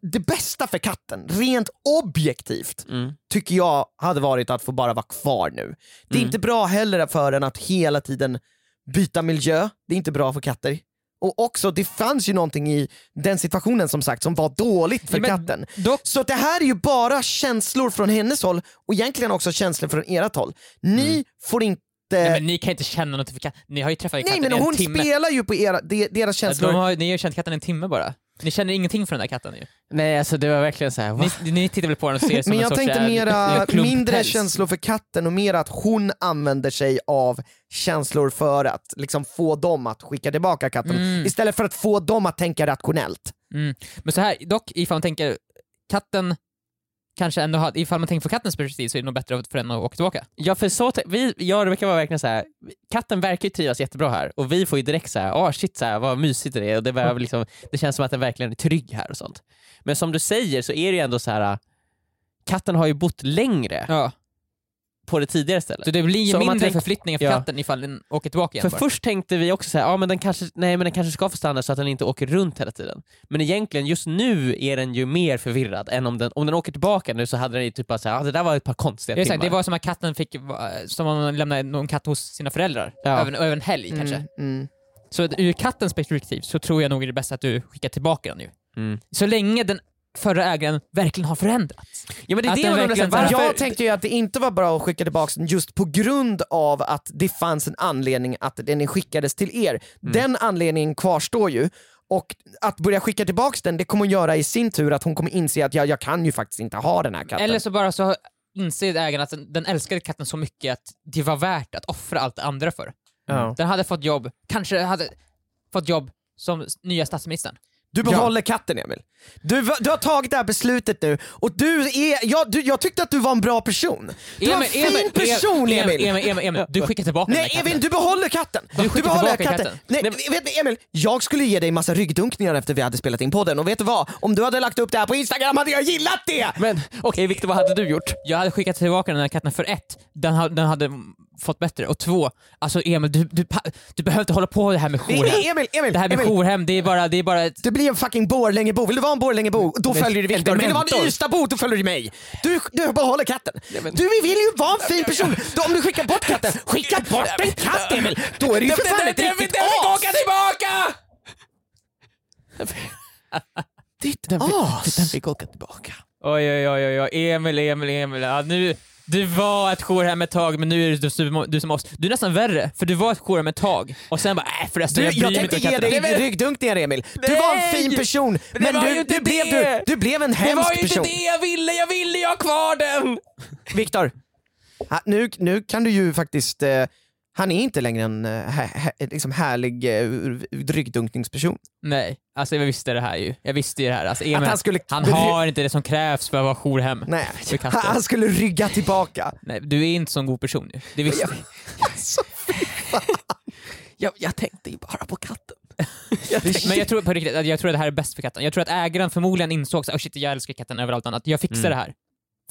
det bästa för katten, rent objektivt Mm. tycker jag hade varit att få bara vara kvar nu. Det är Mm. inte bra heller för den att hela tiden byta miljö, det är inte bra för katter. Och också, det fanns ju någonting i den situationen som sagt som var dåligt för Ja, katten. dock, Så det här är ju bara känslor från hennes håll och egentligen också känslor från ert håll. Ni får inte... nej, men ni kan inte känna något för katten. Ni har ju träffat Nej katten men i en hon timme. spelar ju på era, de, deras känslor. De har, ni har ju känt katten en timme bara. Ni känner ingenting för den där katten ju. Nej alltså det var verkligen så här. va? Ni, ni tittar väl på den och ser det som Men en jag sorts tänkte mera, mindre päls. känslor för katten och mer att hon använder sig av känslor för att liksom få dem att skicka tillbaka katten. Mm. Istället för att få dem att tänka rationellt. Mm. Men så här, dock ifall man tänker katten kanske ändå har, ifall man tänker från kattens perspektiv så är det nog bättre för den att åka tillbaka. Ja för så, vi, jag och Rebecka var verkligen så här. katten verkar ju trivas jättebra här och vi får ju direkt så här, åh shit så här, vad mysigt det är och det, var liksom, det känns som att den verkligen är trygg här och sånt. Men som du säger så är det ju ändå så här. katten har ju bott längre Ja. På det tidigare stället. Så det blir ju Så mindre tänk- förflyttningar för Ja. katten ifall den åker tillbaka igen För bara. först tänkte vi också så här, ja men den kanske, nej men den kanske ska få stanna så att den inte åker runt hela tiden. Men egentligen just nu är den ju mer förvirrad än om den, om den åker tillbaka nu så hade den ju typ bara såhär, ja det där var ett par konstiga Det, är timmar. sagt, det var som att katten fick, som om man lämnade någon katt hos sina föräldrar, Ja. över, över en helg kanske. Mm, mm. Så ur kattens perspektiv så tror jag nog det är bäst att du skickar tillbaka den nu. Mm. Så länge den förra ägaren verkligen har förändrats. Ja men det är Att det undrar, verkligen- varför? Jag tänkte ju att det inte var bra att skicka tillbaka den just på grund av att det fanns en anledning att den skickades till er. Mm. Den anledningen kvarstår ju Och att börja skicka tillbaks den, det kommer hon göra i sin tur att hon kommer inse att jag, jag kan ju faktiskt inte ha den här katten. Eller så bara så inser ägaren att den, den älskade katten så mycket att det var värt att offra allt det andra för. Ja. Den hade fått jobb, kanske hade fått jobb som nya statsministern. Du behåller katten Emil. Du, du har tagit det här beslutet nu och du är, ja, du, jag tyckte att du var en bra person. Du var en fin person Emil, Emil! Emil, Emil, Emil, du skickar tillbaka den Nej katten. Emil, du behåller katten! Du skickar behåller tillbaka katten. Nej, vet du Emil, jag skulle ge dig massa ryggdunkningar efter vi hade spelat in podden och vet du vad? Om du hade lagt upp det här på Instagram hade jag gillat det! Men okej Viktor, vad hade du gjort? Jag hade skickat tillbaka den här katten för ett, den, ha, den hade fått bättre. Och två, alltså Emil, du, du, du behöver inte hålla på det här med jourhem. Emil, Emil, Det här med Emil. jourhem, det är bara, det är bara ett... Du blir en fucking Borlängebo. Vill du vara en Borlängebo, då Men- följer du Viktor. Vill du vara en. Ystadbo, då följer du mig. Du, du behåller katten. men- Du vill ju vara en fin person. Då, om du skickar bort katten, skicka bort en katt Emil! Då är det ju för fan ett riktigt as! tillbaka! Ditt Den as! den fick åka tillbaka. Oj, oj, oj, oj. Emil, Emil, Emil. Ja, nu, du var ett jourhem ett tag, men nu är det du, du som oss. Du är nästan värre, för du var ett jourhem ett tag, och sen bara äh, förresten, Du, jag bryr jag mig tänkte inte om ge dig ryggdunkningar Emil. Du var en fin person, men var ju du, inte du, blev, det. du, du blev en hemsk person. jag ville, jag ville ju ha kvar den! Viktor, nu, nu kan du ju faktiskt... Eh, han är inte längre en eh, hä, hä, liksom härlig eh, ryggdunkningsperson. Nej, alltså jag visste det här ju. Jag visste ju det här. Alltså, Emil, Att han skulle- han har inte det som krävs för att vara jourhem. Nej, han skulle rygga tillbaka. Nej, du är inte så en god person ju. Det visste jag. Alltså, Jag, jag tänkte ju bara på katten. Men jag tror på riktigt att jag tror att det här är bäst för katten. Jag tror att ägaren förmodligen insåg att oh shit, jag älskar katten över allt annat. Jag fixar Mm. det här.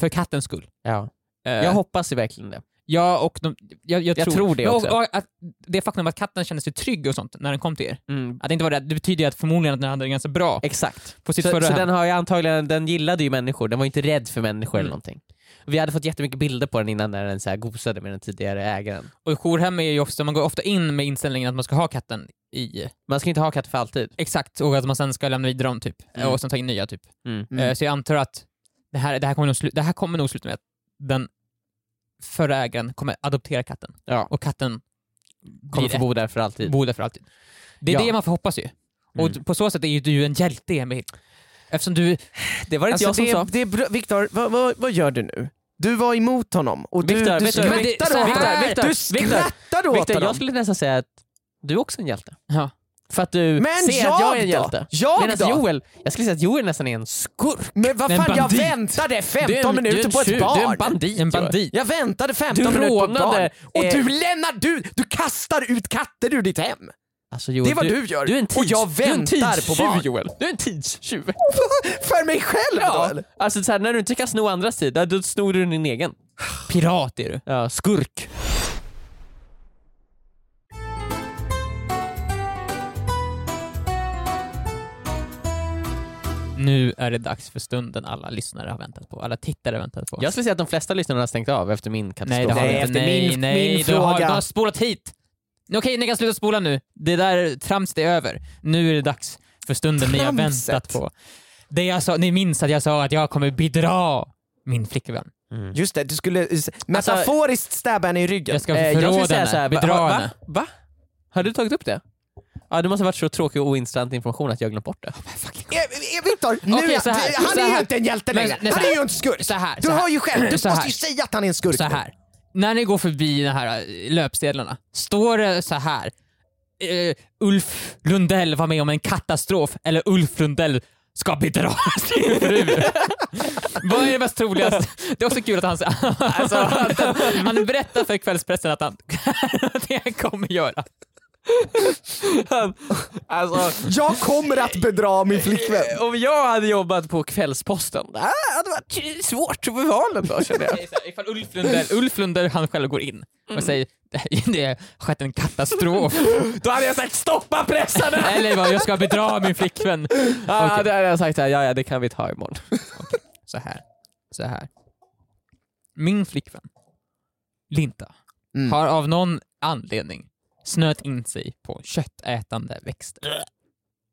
För kattens skull. Ja. Eh, Jag hoppas verkligen det. Ja, och de, jag, jag, Jag tror det också. Och, och, att det faktum att katten kände sig trygg och sånt när den kom till er. Mm. Att det inte var det, det betyder att förmodligen att den hade det ganska bra Exakt. på sitt Så, så den har antagligen, den gillade ju människor, den var inte rädd för människor Mm. eller någonting. Vi hade fått jättemycket bilder på den innan när den så här gosade med den tidigare ägaren. Och jourhem är ju ofta, man går ofta in med inställningen att man ska ha katten i, Man ska inte ha katt för alltid. exakt, och att man sen ska lämna vidare dem typ. Mm. Och sen ta in nya typ. Mm. Eh, Så jag antar att det här, det, här kommer nog det här kommer nog sluta med att den förra ägaren kommer adoptera katten. Ja. Och katten Kommer få bo där för alltid. bo där för alltid. Det är Ja. det man får hoppas ju. Mm. Och på så sätt är ju du en hjälte Emil. Eftersom du... Det var inte Alltså, jag som det, sa. det Viktor, vad, vad, vad gör du nu? Du var emot honom och du, Viktor, du skrattade åt honom. Du skrattade åt Victor, honom. jag skulle nästan säga att du är också en hjälte. Ja. För att du Men ser jag att jag är en då? hjälte. Jag Medan då? Joel, jag skulle säga att Joel nästan är en skurk. Men vad fan, jag väntade 15 Du är en- du minuter en på ett barn. Du är en bandit. En bandit. Jag väntade 15 Du minuter på ett barn. Och eh, du lämnar, du, du kastar ut katter ur ditt hem. Alltså, Joel, Det är vad du gör. Du är en Och tids, jag du är en väntar på barn. Joel. Du är en tidstjuv. För mig själv då Ja, eller? alltså så här, när du inte kan sno andras tid, då snor du din egen. Pirat är du. Ja, skurk. Nu är det dags för stunden alla lyssnare har väntat på. Alla tittare har väntat på. Jag skulle säga att de flesta lyssnare har stängt av efter min katastrof. nej, det har Nej, efter Nej, min- nej, min du har, fråga. du har spolat hit. Okej, ni kan sluta spola nu. Det där tramset är över. Nu är det dags för stunden ni har väntat på. Det jag sa, ni minns att jag sa att jag kommer bedra min flickvän. Mm. Just det, du skulle metaforiskt stäbba henne i ryggen. Jag ska Eh, jag förråda säga henne, så här, va, bedra va, henne. va? Har du tagit upp det? Ja, det måste ha varit så tråkig och ointressant information att jag glömt bort det. Eh, Viktor, nu Okej, är- så här, han så är ju här. inte en hjälte Men- längre. nej, så Han är här. ju en skurk. Så här, Du så här. hör ju själv, du Så måste här. ju säga att han är en skurk. Så här. När ni går förbi de här eh, löpsedlarna, står det så här. Eh, Ulf Lundell var med om en katastrof, eller Ulf Lundell ska bedra sin fru. Vad är det mest troligaste? Det är också kul att han, alltså, han berättar för kvällspressen att han, det han kommer göra. Alltså, Jag kommer att bedra min flickvän. om jag hade jobbat på Kvällsposten, det hade varit svårt att bevara då känner jag. Ifall Ulf Lundell, Ulf Lundell han själv går in och säger det har skett en katastrof. Då hade jag sagt stoppa pressarna! Eller vad, jag ska bedra min flickvän. Ja, Okej. det hade jag sagt, så här, ja, ja det kan vi ta imorgon. så här. Så här. Min flickvän, Linda, Mm. har av någon anledning snöat in sig på köttätande växter.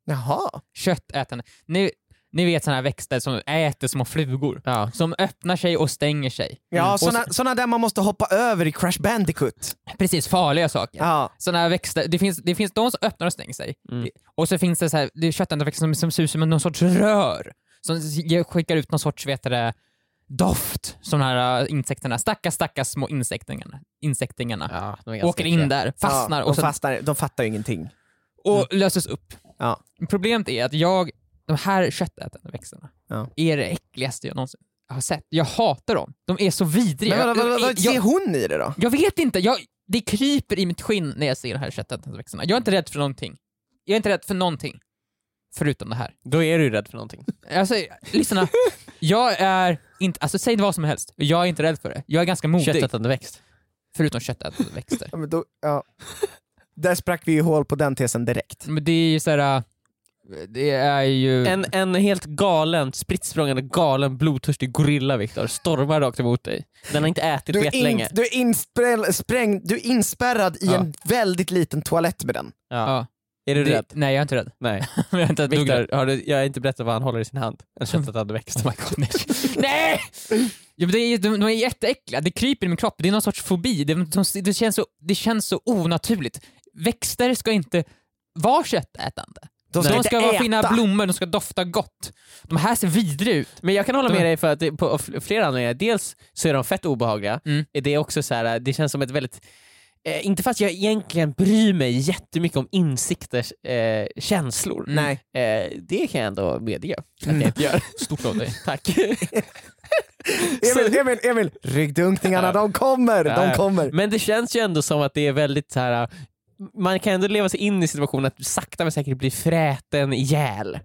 Jaha. Köttätande. Nu, Ni vet såna här växter som äter små flugor. Ja. Som öppnar sig och stänger sig. Ja, såna, såna där man måste hoppa över i Crash Bandicoot. Precis, farliga saker. Ja. Såna här växter, det finns, det finns de som öppnar och stänger sig. Mm. Och så finns det, så här, det är köttätande växter som, som ser ut som någon sorts rör. Som skickar ut någon sorts, vet det, doft. Som de här äh, insekterna, stackars stackars små insektingarna, insektingarna. Ja, de åker in där, fastnar ja, och, och så, fastnar, de fattar ju ingenting. och löses upp. Ja. Problemet är att jag, de här köttätande växterna, Ja. är det äckligaste jag någonsin har sett. Jag hatar dem. De är så vidriga. Men vad, vad, vad, jag, ser hon i det då? jag vet inte, jag, det kryper i mitt skinn när jag ser de här köttätande växterna. Jag är inte rädd för någonting. Jag är inte rädd för någonting. Förutom det här. Då är du ju rädd för någonting. Alltså, lyssna. Jag är inte, alltså säg vad som helst, jag är inte rädd för det. Jag är ganska modig. Köttätande växt. Förutom köttätande växter. Ja, men då, ja. Där sprack vi ju hål på den tesen direkt. Men det är ju såhär, äh, det är ju... En, en helt galen, spritt galen, blodtörstig gorilla Viktor stormar rakt emot dig. Den har inte ätit Du på jättelänge. du, är inspräll, spräng, du är inspärrad i Ja. en väldigt liten toalett med den. Ja. Är du det, rädd? Nej jag är inte rädd. Nej. jag är inte. Viktor, har du, jag har inte berättat vad han håller i sin hand. En köttätande växt. Oh my God, nej! nej! Ja, men det är, de, de är jätteäckliga, det kryper i min kropp, det är någon sorts fobi, det, de, det, känns, så, det känns så onaturligt. Växter ska inte vara köttätande. De De ska, ska, inte vara äta. fina blommor, de ska dofta gott. De här ser vidriga ut. Men jag kan hålla De- med dig för att det, på f- flera anledningar. Dels så är de fett obehagliga. Mm. Det är också så här, det känns som ett väldigt Eh, inte fast jag egentligen bryr mig jättemycket om insikters eh, känslor. Nej. Eh, det kan jag ändå medge att Mm. jag inte gör. Stort av dig. Tack. Emil, Emil, Emil, ryggdunkningarna, de kommer, de kommer. Men det känns ju ändå som att det är väldigt så här. man kan ändå leva sig in i situationen att sakta men säkert bli fräten ihjäl.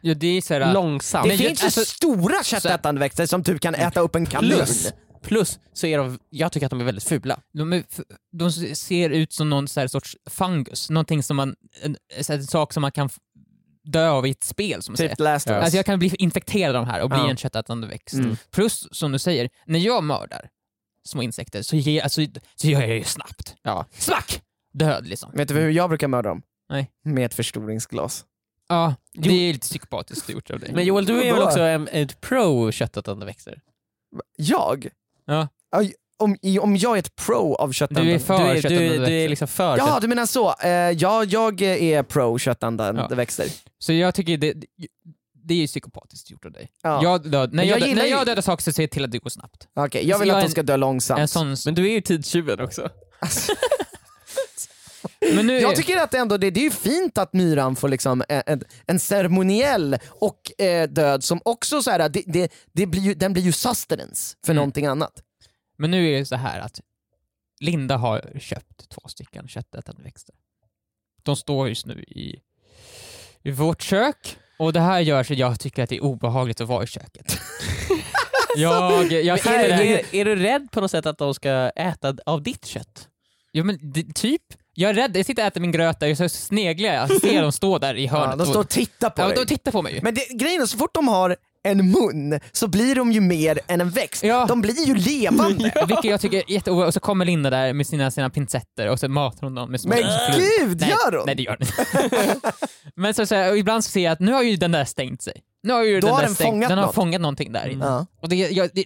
Ja, det är såhär, Långsamt. Det Men finns ju alltså- stora köttätande växter som typ kan äta upp en kanin. plus, plus så är de, jag tycker att de är väldigt fula. de, är, de ser ut som någon så här sorts fungus, någonting som man, en, en sak som man kan dö av i ett spel som. Typ Last of. Alltså jag kan bli infekterad av de här och bli Ja. en köttätande växt. Mm. Plus, som du säger, när jag mördar små insekter så, ger, alltså, så gör jag det ju snabbt. Ja. Smack! Död liksom. Vet du hur jag brukar mörda dem? Nej. Med ett förstoringsglas. Ja, det är lite psykopatiskt gjort av dig. Men Joel, du är väl också en, ett pro köttätande växter? Jag? Ja. Aj, Om, om jag är ett pro av köttätande Du är för Du är, du, du är liksom för Ja, du menar så. Eh, ja, jag är pro köttätande Ja. växter. Så jag tycker det, det är ju psykopatiskt gjort av dig. Ja. Jag död, när Men jag, jag när jag dödar saker så ser jag till att det går snabbt. Okej, jag Så vill jag att de ska dö långsamt. En sån... Men du är ju tidstjuven också. Men nu, Jag tycker att ändå det, det är ju fint att myran får liksom en, en, ceremoniell och eh, död som också så här, det, det, det blir ju, den blir ju sustenance för Mm. någonting annat. men nu är det så här att Linda har köpt två stycken köttätande växter. De står just nu i, i vårt kök och det här gör så jag tycker att det är obehagligt att vara i köket. jag, jag är, är, är du rädd på något sätt att de ska äta av ditt kött? Ja, men det, typ. Jag är rädd, jag sitter och äter min gröta och så sneglar jag, jag ser dem stå där i hörnet. Ja, de står och tittar på ja, dig. de tittar på mig. Men det, grejen är, så fort de har en mun så blir de ju mer än en växt. Ja. De blir ju levande. Vilket jag tycker är jätteobehagligt. Och så kommer Linda där med sina, sina pincetter och så matar hon dem med små... Men gud, nej, gör hon? Nej det gör hon inte. Men så, så här, och ibland så ser jag att nu har ju den där stängt sig. Nu har ju Då den har där den stängt, fångat den har något. fångat någonting där inne. Ja. Och det, jag, det,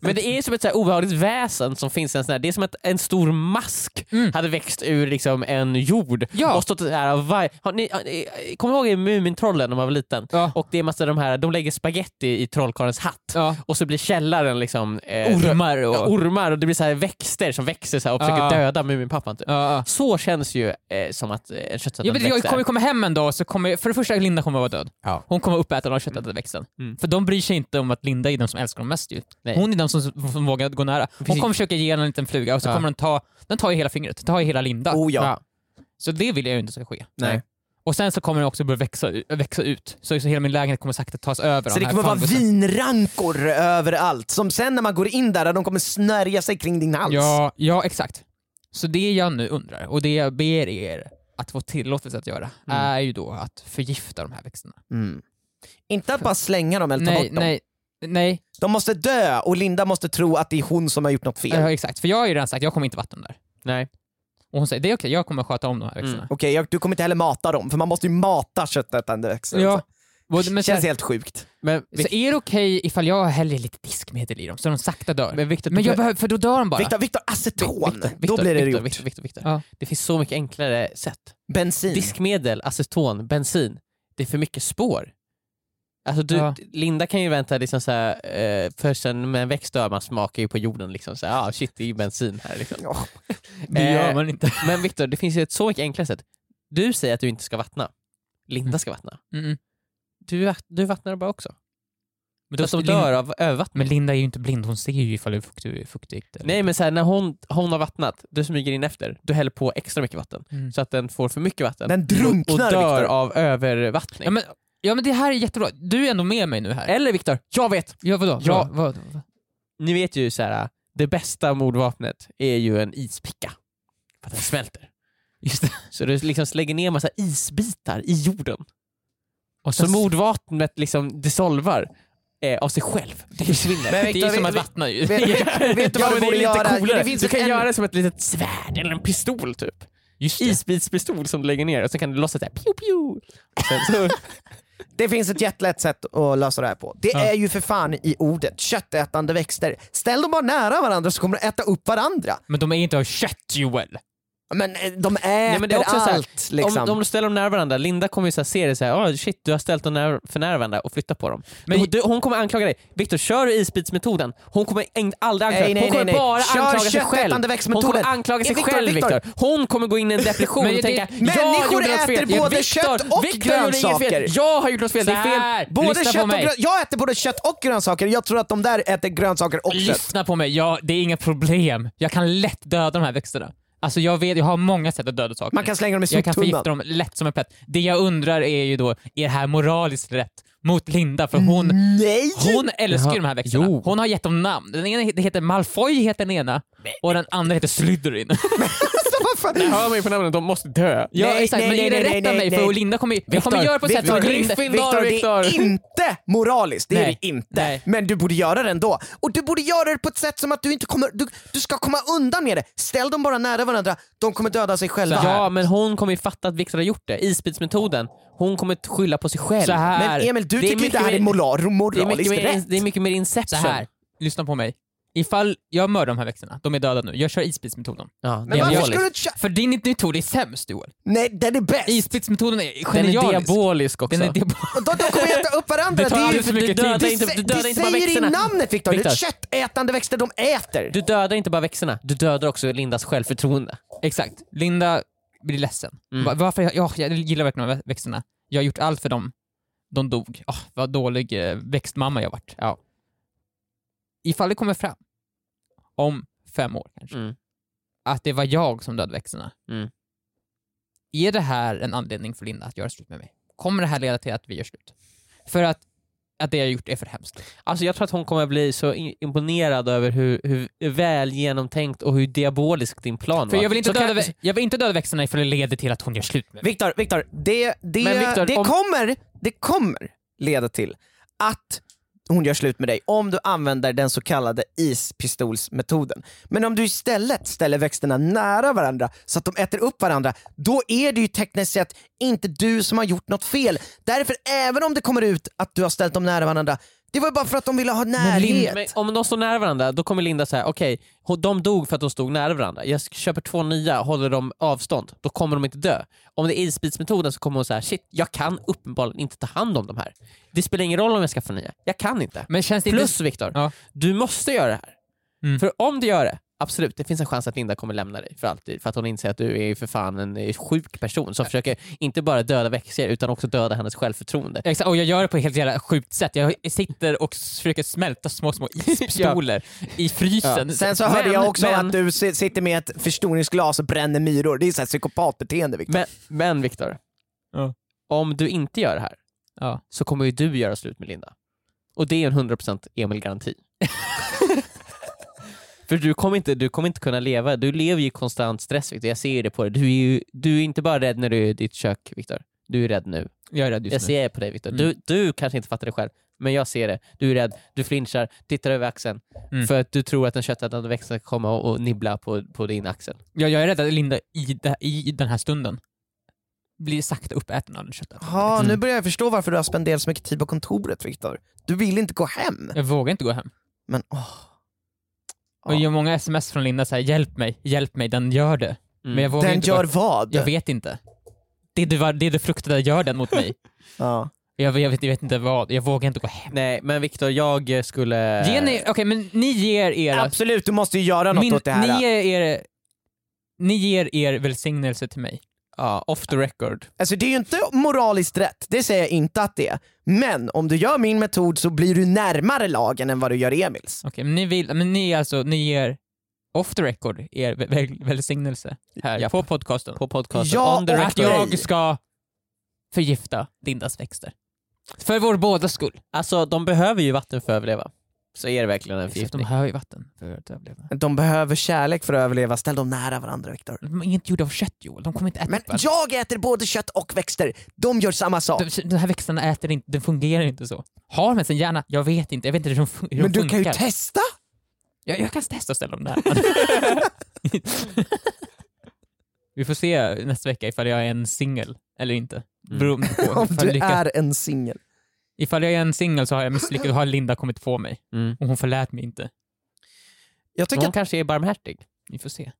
Men det är som ett så här obehagligt väsen som finns, en sån här, det är som att en stor mask Mm. hade växt ur liksom en jord Ja. och stått här, och vaj, har ni, har ni, Kommer du ihåg Mumintrollen när man var liten? ja, Och det är massa de här, de lägger spaghetti i trollkarlens hatt ja. och så blir källaren liksom eh, Ormar och... ja, ormar och det blir så här växter som växer så här och försöker döda Muminpappan. Typ. Så känns ju eh, som att eh, en köttätande Jag, vet, växt jag kommer komma hem en dag så kommer, för det första Linda kommer vara död. Hon kommer uppäta av köttätande växten. Mm. För de bryr sig inte om att Linda är den som älskar dem mest ju. Nej. Hon är den som, som vågar gå nära. Hon Precis. kommer försöka ge henne en liten fluga och så Ja. kommer den ta, den tar ju hela fingret, tar ju hela Linda. Oh ja. Så det vill jag ju inte ska ske. Nej. Och sen så kommer den också börja växa, växa ut. Så, så hela min lägenhet kommer sakta tas över Så det kommer vara vinrankor överallt som sen när man går in där, de kommer snärja sig kring din hals. Ja, ja, exakt. Så det jag nu undrar, och det jag ber er att få tillåtelse att göra, Mm. är ju då att förgifta de här växterna. Mm. Inte att bara slänga dem eller ta Nej, bort dem. nej, nej. De måste dö och Linda måste tro att det är hon som har gjort något fel. Ja, exakt. För jag har ju redan sagt, jag kommer inte vatten där. Nej. Och hon säger, det är okej, jag kommer sköta om de här växterna. Mm. Okej, jag- du kommer inte heller mata dem, för man måste ju mata köttätande växter. Ja. också. Både- Men så, Känns här, helt sjukt. Men, så är det okej ifall jag häller lite diskmedel i dem så de sakta dör? men Men jag be- behöver, för då dör de bara. Viktor, Viktor, aceton! Då blir det Viktor, gjort. Viktor, Viktor, Viktor. Ja. Det finns så mycket enklare sätt. Bensin. Diskmedel, aceton, bensin. Det är för mycket spår. Alltså du, Ja. Linda kan ju vänta liksom så här, eh, för sen med en växt man smakar ju på jorden liksom så här, ah, shit det är ju bensin här liksom. Ja. Det Eh, gör man inte. Men Viktor, det finns ju ett så mycket enklare sätt. Du säger att du inte ska vattna. Linda Mm. ska vattna. Mm. Du, du vattnar bara också. Men, Så då att de Linda, dör av övervattning. men Linda är ju inte blind, hon ser ju ifall det är fukt- fuktigt. eller- Nej men så här, när hon, hon har vattnat, du smyger in efter, du häller på extra mycket vatten. Mm. Så att den får för mycket vatten. Den och drunknar dör Viktor. av övervattning. Ja men, ja men det här är jättebra, du är ändå med mig nu här. Eller Viktor, jag vet! Ja vadå? Ja. Vad? Ni vet ju så här, det bästa mordvapnet är ju en ispicka. För att den smälter. Just det. Så du liksom lägger ner massa isbitar i jorden. Och Så mordvapnet liksom dissolvar eh, av sig själv. Det försvinner. Men det är som att vattna ju. Vet, vet, vet du Ja, vad men du borde göra? coolare. Det finns du kan en- göra det som ett litet svärd eller en pistol typ. Isbitspistol som du lägger ner och så kan du låtsas såhär pew. Och sen så, Det finns ett jättelätt sätt att lösa det här på. Det Ja. är ju för fan i ordet köttätande växter. Ställ dem bara nära varandra så kommer de äta upp varandra. Men de är inte av kött Joel. Men eh, de äter men det är också så här, allt liksom. om, om du ställer dem nära varandra, Linda kommer ju så här se det såhär, oh, shit du har ställt dem nära, för nära varandra och flyttat på dem. Men- du, hon kommer anklaga dig. Viktor, kör du isbitsmetoden? Hon kommer aldrig anklaga Nej, nej, Hon kommer nej, nej. bara Kör anklaga sig själv. Hon kommer anklaga sig Viktor, själv Viktor. Hon kommer gå in i en depression Men och tänka, Människor jag gjorde något äter fel. både Viktor, kött och inget grönsaker. Jag har gjort något fel, det Så är fel. här, Både lyssna kött på och mig. grön... Jag äter både kött och grönsaker, jag tror att de där äter grönsaker och kött. Lyssna på mig, ja, det är inga problem. Jag kan lätt döda de här växterna. Alltså jag vet, jag har många sätt att döda saker. Man kan slänga dem i jag kan förgifta soptunnan. dem lätt som en plätt. Det jag undrar är ju då, är det här moraliskt rätt mot Linda? För hon, Nej! hon älskar ju de här växterna. jo. Hon har gett dem namn. Den ena det heter Malfoy, heter den ena, och den andra heter Slytherin. Det hör man ju på namnet, de måste dö. Ja Nej, exakt, nej, men nej, är nej, rätt av nej, mig? nej. För Linda kommer, jag kommer göra på ett sätt som Linda... Griffin- Viktor, det är inte moraliskt, det är Nej. det inte. Nej. Men du borde göra det ändå. Och du borde göra det på ett sätt som att du inte kommer, du, du ska komma undan med det. Ställ dem bara nära varandra, de kommer döda sig själva. Ja, men hon kommer ju fatta att Viktor har gjort det. Isbitsmetoden. Hon kommer skylla på sig själv. Så här. Men Emil, du Det är tycker inte det här är mycket moral, det, är moraliskt rätt. det är mycket mer Så inception. här, lyssna på mig. Ifall jag mördar de här växterna, de är döda nu, jag kör isbitsmetoden. Ja, Men det varför skulle du inte köra? För din metod är sämst Joel. Nej, den är bäst! Isbitsmetoden är Den är genialisk. diabolisk också. Den är diabolisk. Och de, de kommer äta upp varandra. Det tar alldeles för mycket du dödar det, inte- du dödar det inte bara säger växterna. i namnet Viktor, det är köttätande växter de äter. Du dödar inte bara växterna, du dödar också Lindas självförtroende. Exakt. Linda blir ledsen. Mm. Va- Varför? Jag, ja, jag gillar verkligen de här växterna. Jag har gjort allt för dem. De dog. Oh, vad dålig eh, växtmamma jag varit. Ja. Ifall det kommer fram, om fem år kanske, Mm. att det var jag som dödade växterna. Mm. Är det här en anledning för Linda att göra slut med mig? Kommer det här leda till att vi gör slut? För att, att det jag gjort är för hemskt. Alltså jag tror att hon kommer bli så imponerad över hur, hur väl genomtänkt och hur diabolisk din plan För var. jag vill, inte Så döda, vä- jag vill inte döda växterna ifall det leder till att hon gör slut med mig. Viktor, Viktor, det, det, Men Viktor, det, om- kommer, det kommer leda till att hon gör slut med dig om du använder den så kallade ispistolsmetoden. Men om du istället ställer växterna nära varandra så att de äter upp varandra, då är det ju tekniskt sett inte du som har gjort något fel. Därför, även om det kommer ut att du har ställt dem nära varandra, det var ju bara för att de ville ha närhet. Men om de står nära varandra, då kommer Linda säga okej, ho- de dog för att de stod nära varandra. Jag köper två nya, håller dem avstånd. Då kommer de inte dö. Om det är isbitsmetoden så kommer hon säga shit, jag kan uppenbarligen inte ta hand om de här. Det spelar ingen roll om jag skaffar nya. Jag kan inte. Men känns det Plus inte... Viktor, Ja. du måste göra det här. Mm. För om du gör det, absolut, det finns en chans att Linda kommer lämna dig för alltid. För att hon inser att du är för fan en sjuk person som försöker inte bara döda växter utan också döda hennes självförtroende. Exakt, och jag gör det på ett helt jävla sjukt sätt. Jag sitter och försöker smälta små, små ispistoler i frysen. Sen så hörde Men- jag också men- att du si- sitter med ett förstoringsglas och bränner myror. Det är så här psykopatbeteende Viktor. Men, men Viktor, Ja. om du inte gör det här Ja. så kommer ju du göra slut med Linda. Och det är en 100% Emil-garanti. För du kommer, inte, du kommer inte kunna leva, du lever ju i konstant stress Victor. jag ser ju det på dig. Du är, ju, du är inte bara rädd när du är i ditt kök Viktor. du är rädd nu. Jag är rädd Jag just nu. ser på dig Viktor. Mm. Du, du kanske inte fattar det själv, men jag ser det. Du är rädd, du flinchar, tittar över axeln Mm. för att du tror att en köttätande växt ska komma och, och nibbla på, på din axel. Jag, jag är rädd att Linda i, det, i den här stunden blir sakta uppäten av den köttet. Ja, Mm. nu börjar jag förstå varför du har spenderat så mycket tid på kontoret Viktor. Du vill inte gå hem. Jag vågar inte gå hem. Men åh. Och jag gör många sms från Linda såhär, hjälp mig, hjälp mig, den gör det. Men jag vågar Den inte gör gå... vad? Jag vet inte. Det du, var- det du fruktade gör den mot mig. Ja. Jag, jag, vet, jag vet inte vad, jag vågar inte gå hem. Nej men Viktor, jag skulle... Ge ni, okej men ni ger era... Absolut, du måste ju göra något min, åt det här. ni, ger er, ni ger er välsignelse till mig. Ja, off the record. Alltså det är ju inte moraliskt rätt, det säger jag inte att det är. Men om du gör min metod så blir du närmare lagen än vad du gör Emils. Okej, men ni vill, men ni alltså, ni ger off the record er väl, väl, välsignelse här Japp. på podcasten. På podcasten. Ja, On the och record. att jag ska förgifta Lindas växter. För vår båda skull. Alltså de behöver ju vatten för att överleva. Så är det verkligen en För att de förgiftning. behöver ju vatten för att överleva. De behöver kärlek för att överleva, ställ dem nära varandra Viktor. De är inte gjorda av kött Joel, de kommer inte äta Men varandra. jag äter både kött och växter, de gör samma sak. De, de här växterna äter inte, det fungerar inte så. Har de ens en hjärna? Jag vet inte, jag vet inte hur de, fun- hur Men de du kan ju funkar. testa! jag, jag kan testa att ställa dem där. Vi får se nästa vecka ifall jag är en singel eller inte. Mm. Beroende på Om du är en singel. Ifall jag är en singel så har jag misslyckats, då har Linda kommit på mig. Mm. Och hon förlät mig inte. Jag tycker, Hon att, kanske är barmhärtig. Vi får se.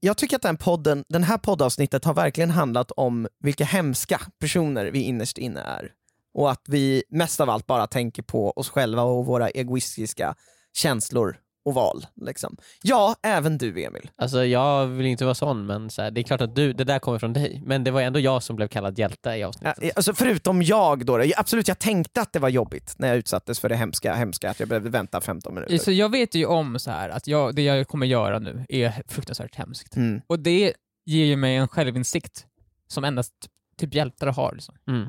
jag tycker att den, podden, den här poddavsnittet har verkligen handlat om vilka hemska personer vi innerst inne är. Och att vi mest av allt bara tänker på oss själva och våra egoistiska känslor och val. Liksom. Ja, även du Emil. Alltså jag vill inte vara sån men så här, det är klart att du, det där kommer från dig. Men det var ändå jag som blev kallad hjälte i Ja, avsnittet. Alltså förutom jag då, absolut jag tänkte att det var jobbigt när jag utsattes för det hemska, hemska att jag behövde vänta 15 minuter. Så jag vet ju om så här att jag, det jag kommer göra nu är fruktansvärt hemskt. Mm. Och det ger ju mig en självinsikt som endast typ hjältar har. Liksom. Mm.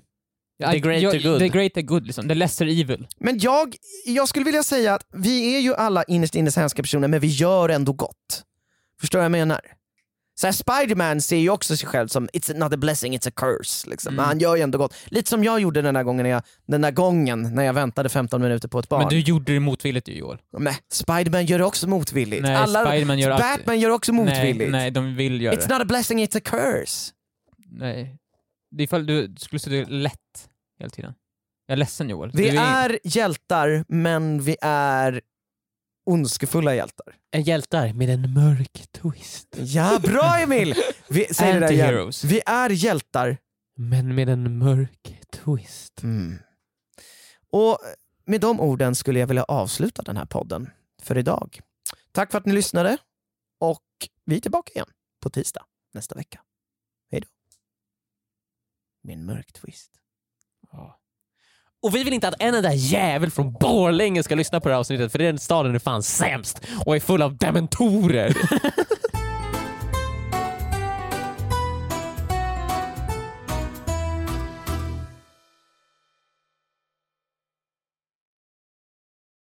Jag- The greater jag, good. The greater good, liksom. the lesser evil. Men jag, jag skulle vilja säga att vi är ju alla innerst inne hemska personer men vi gör ändå gott. Förstår du vad jag menar? Så här, Spiderman ser ju också sig själv som it's not a blessing, it's a curse. Liksom. Mm. Men han gör ju ändå gott. Lite som jag gjorde den där gången när jag, den där gången när jag väntade 15 minuter på ett barn. Men du gjorde det motvilligt ju Joel. Men Spiderman gör det också motvilligt. Nej, Alla, Spiderman gör alltid- Batman gör också motvilligt. Nej, nej, de vill göra It's det. not a blessing, it's a curse. Nej. Är ifall du skulle sitta lätt hela tiden. Jag är ledsen Joel. Vi du är hjältar, men vi är ondskefulla hjältar. En hjältar med en mörk twist. Ja, bra Emil! Vi, säg det där igen. Vi är hjältar, Men med en mörk twist. Mm. Och med de orden skulle jag vilja avsluta den här podden för idag. Tack för att ni lyssnade och vi är tillbaka igen på tisdag nästa vecka. Med en mörk twist. Ja. Och vi vill inte att en enda jävel från Borlänge ska lyssna på det här avsnittet för den staden är fan sämst och är full av dementorer.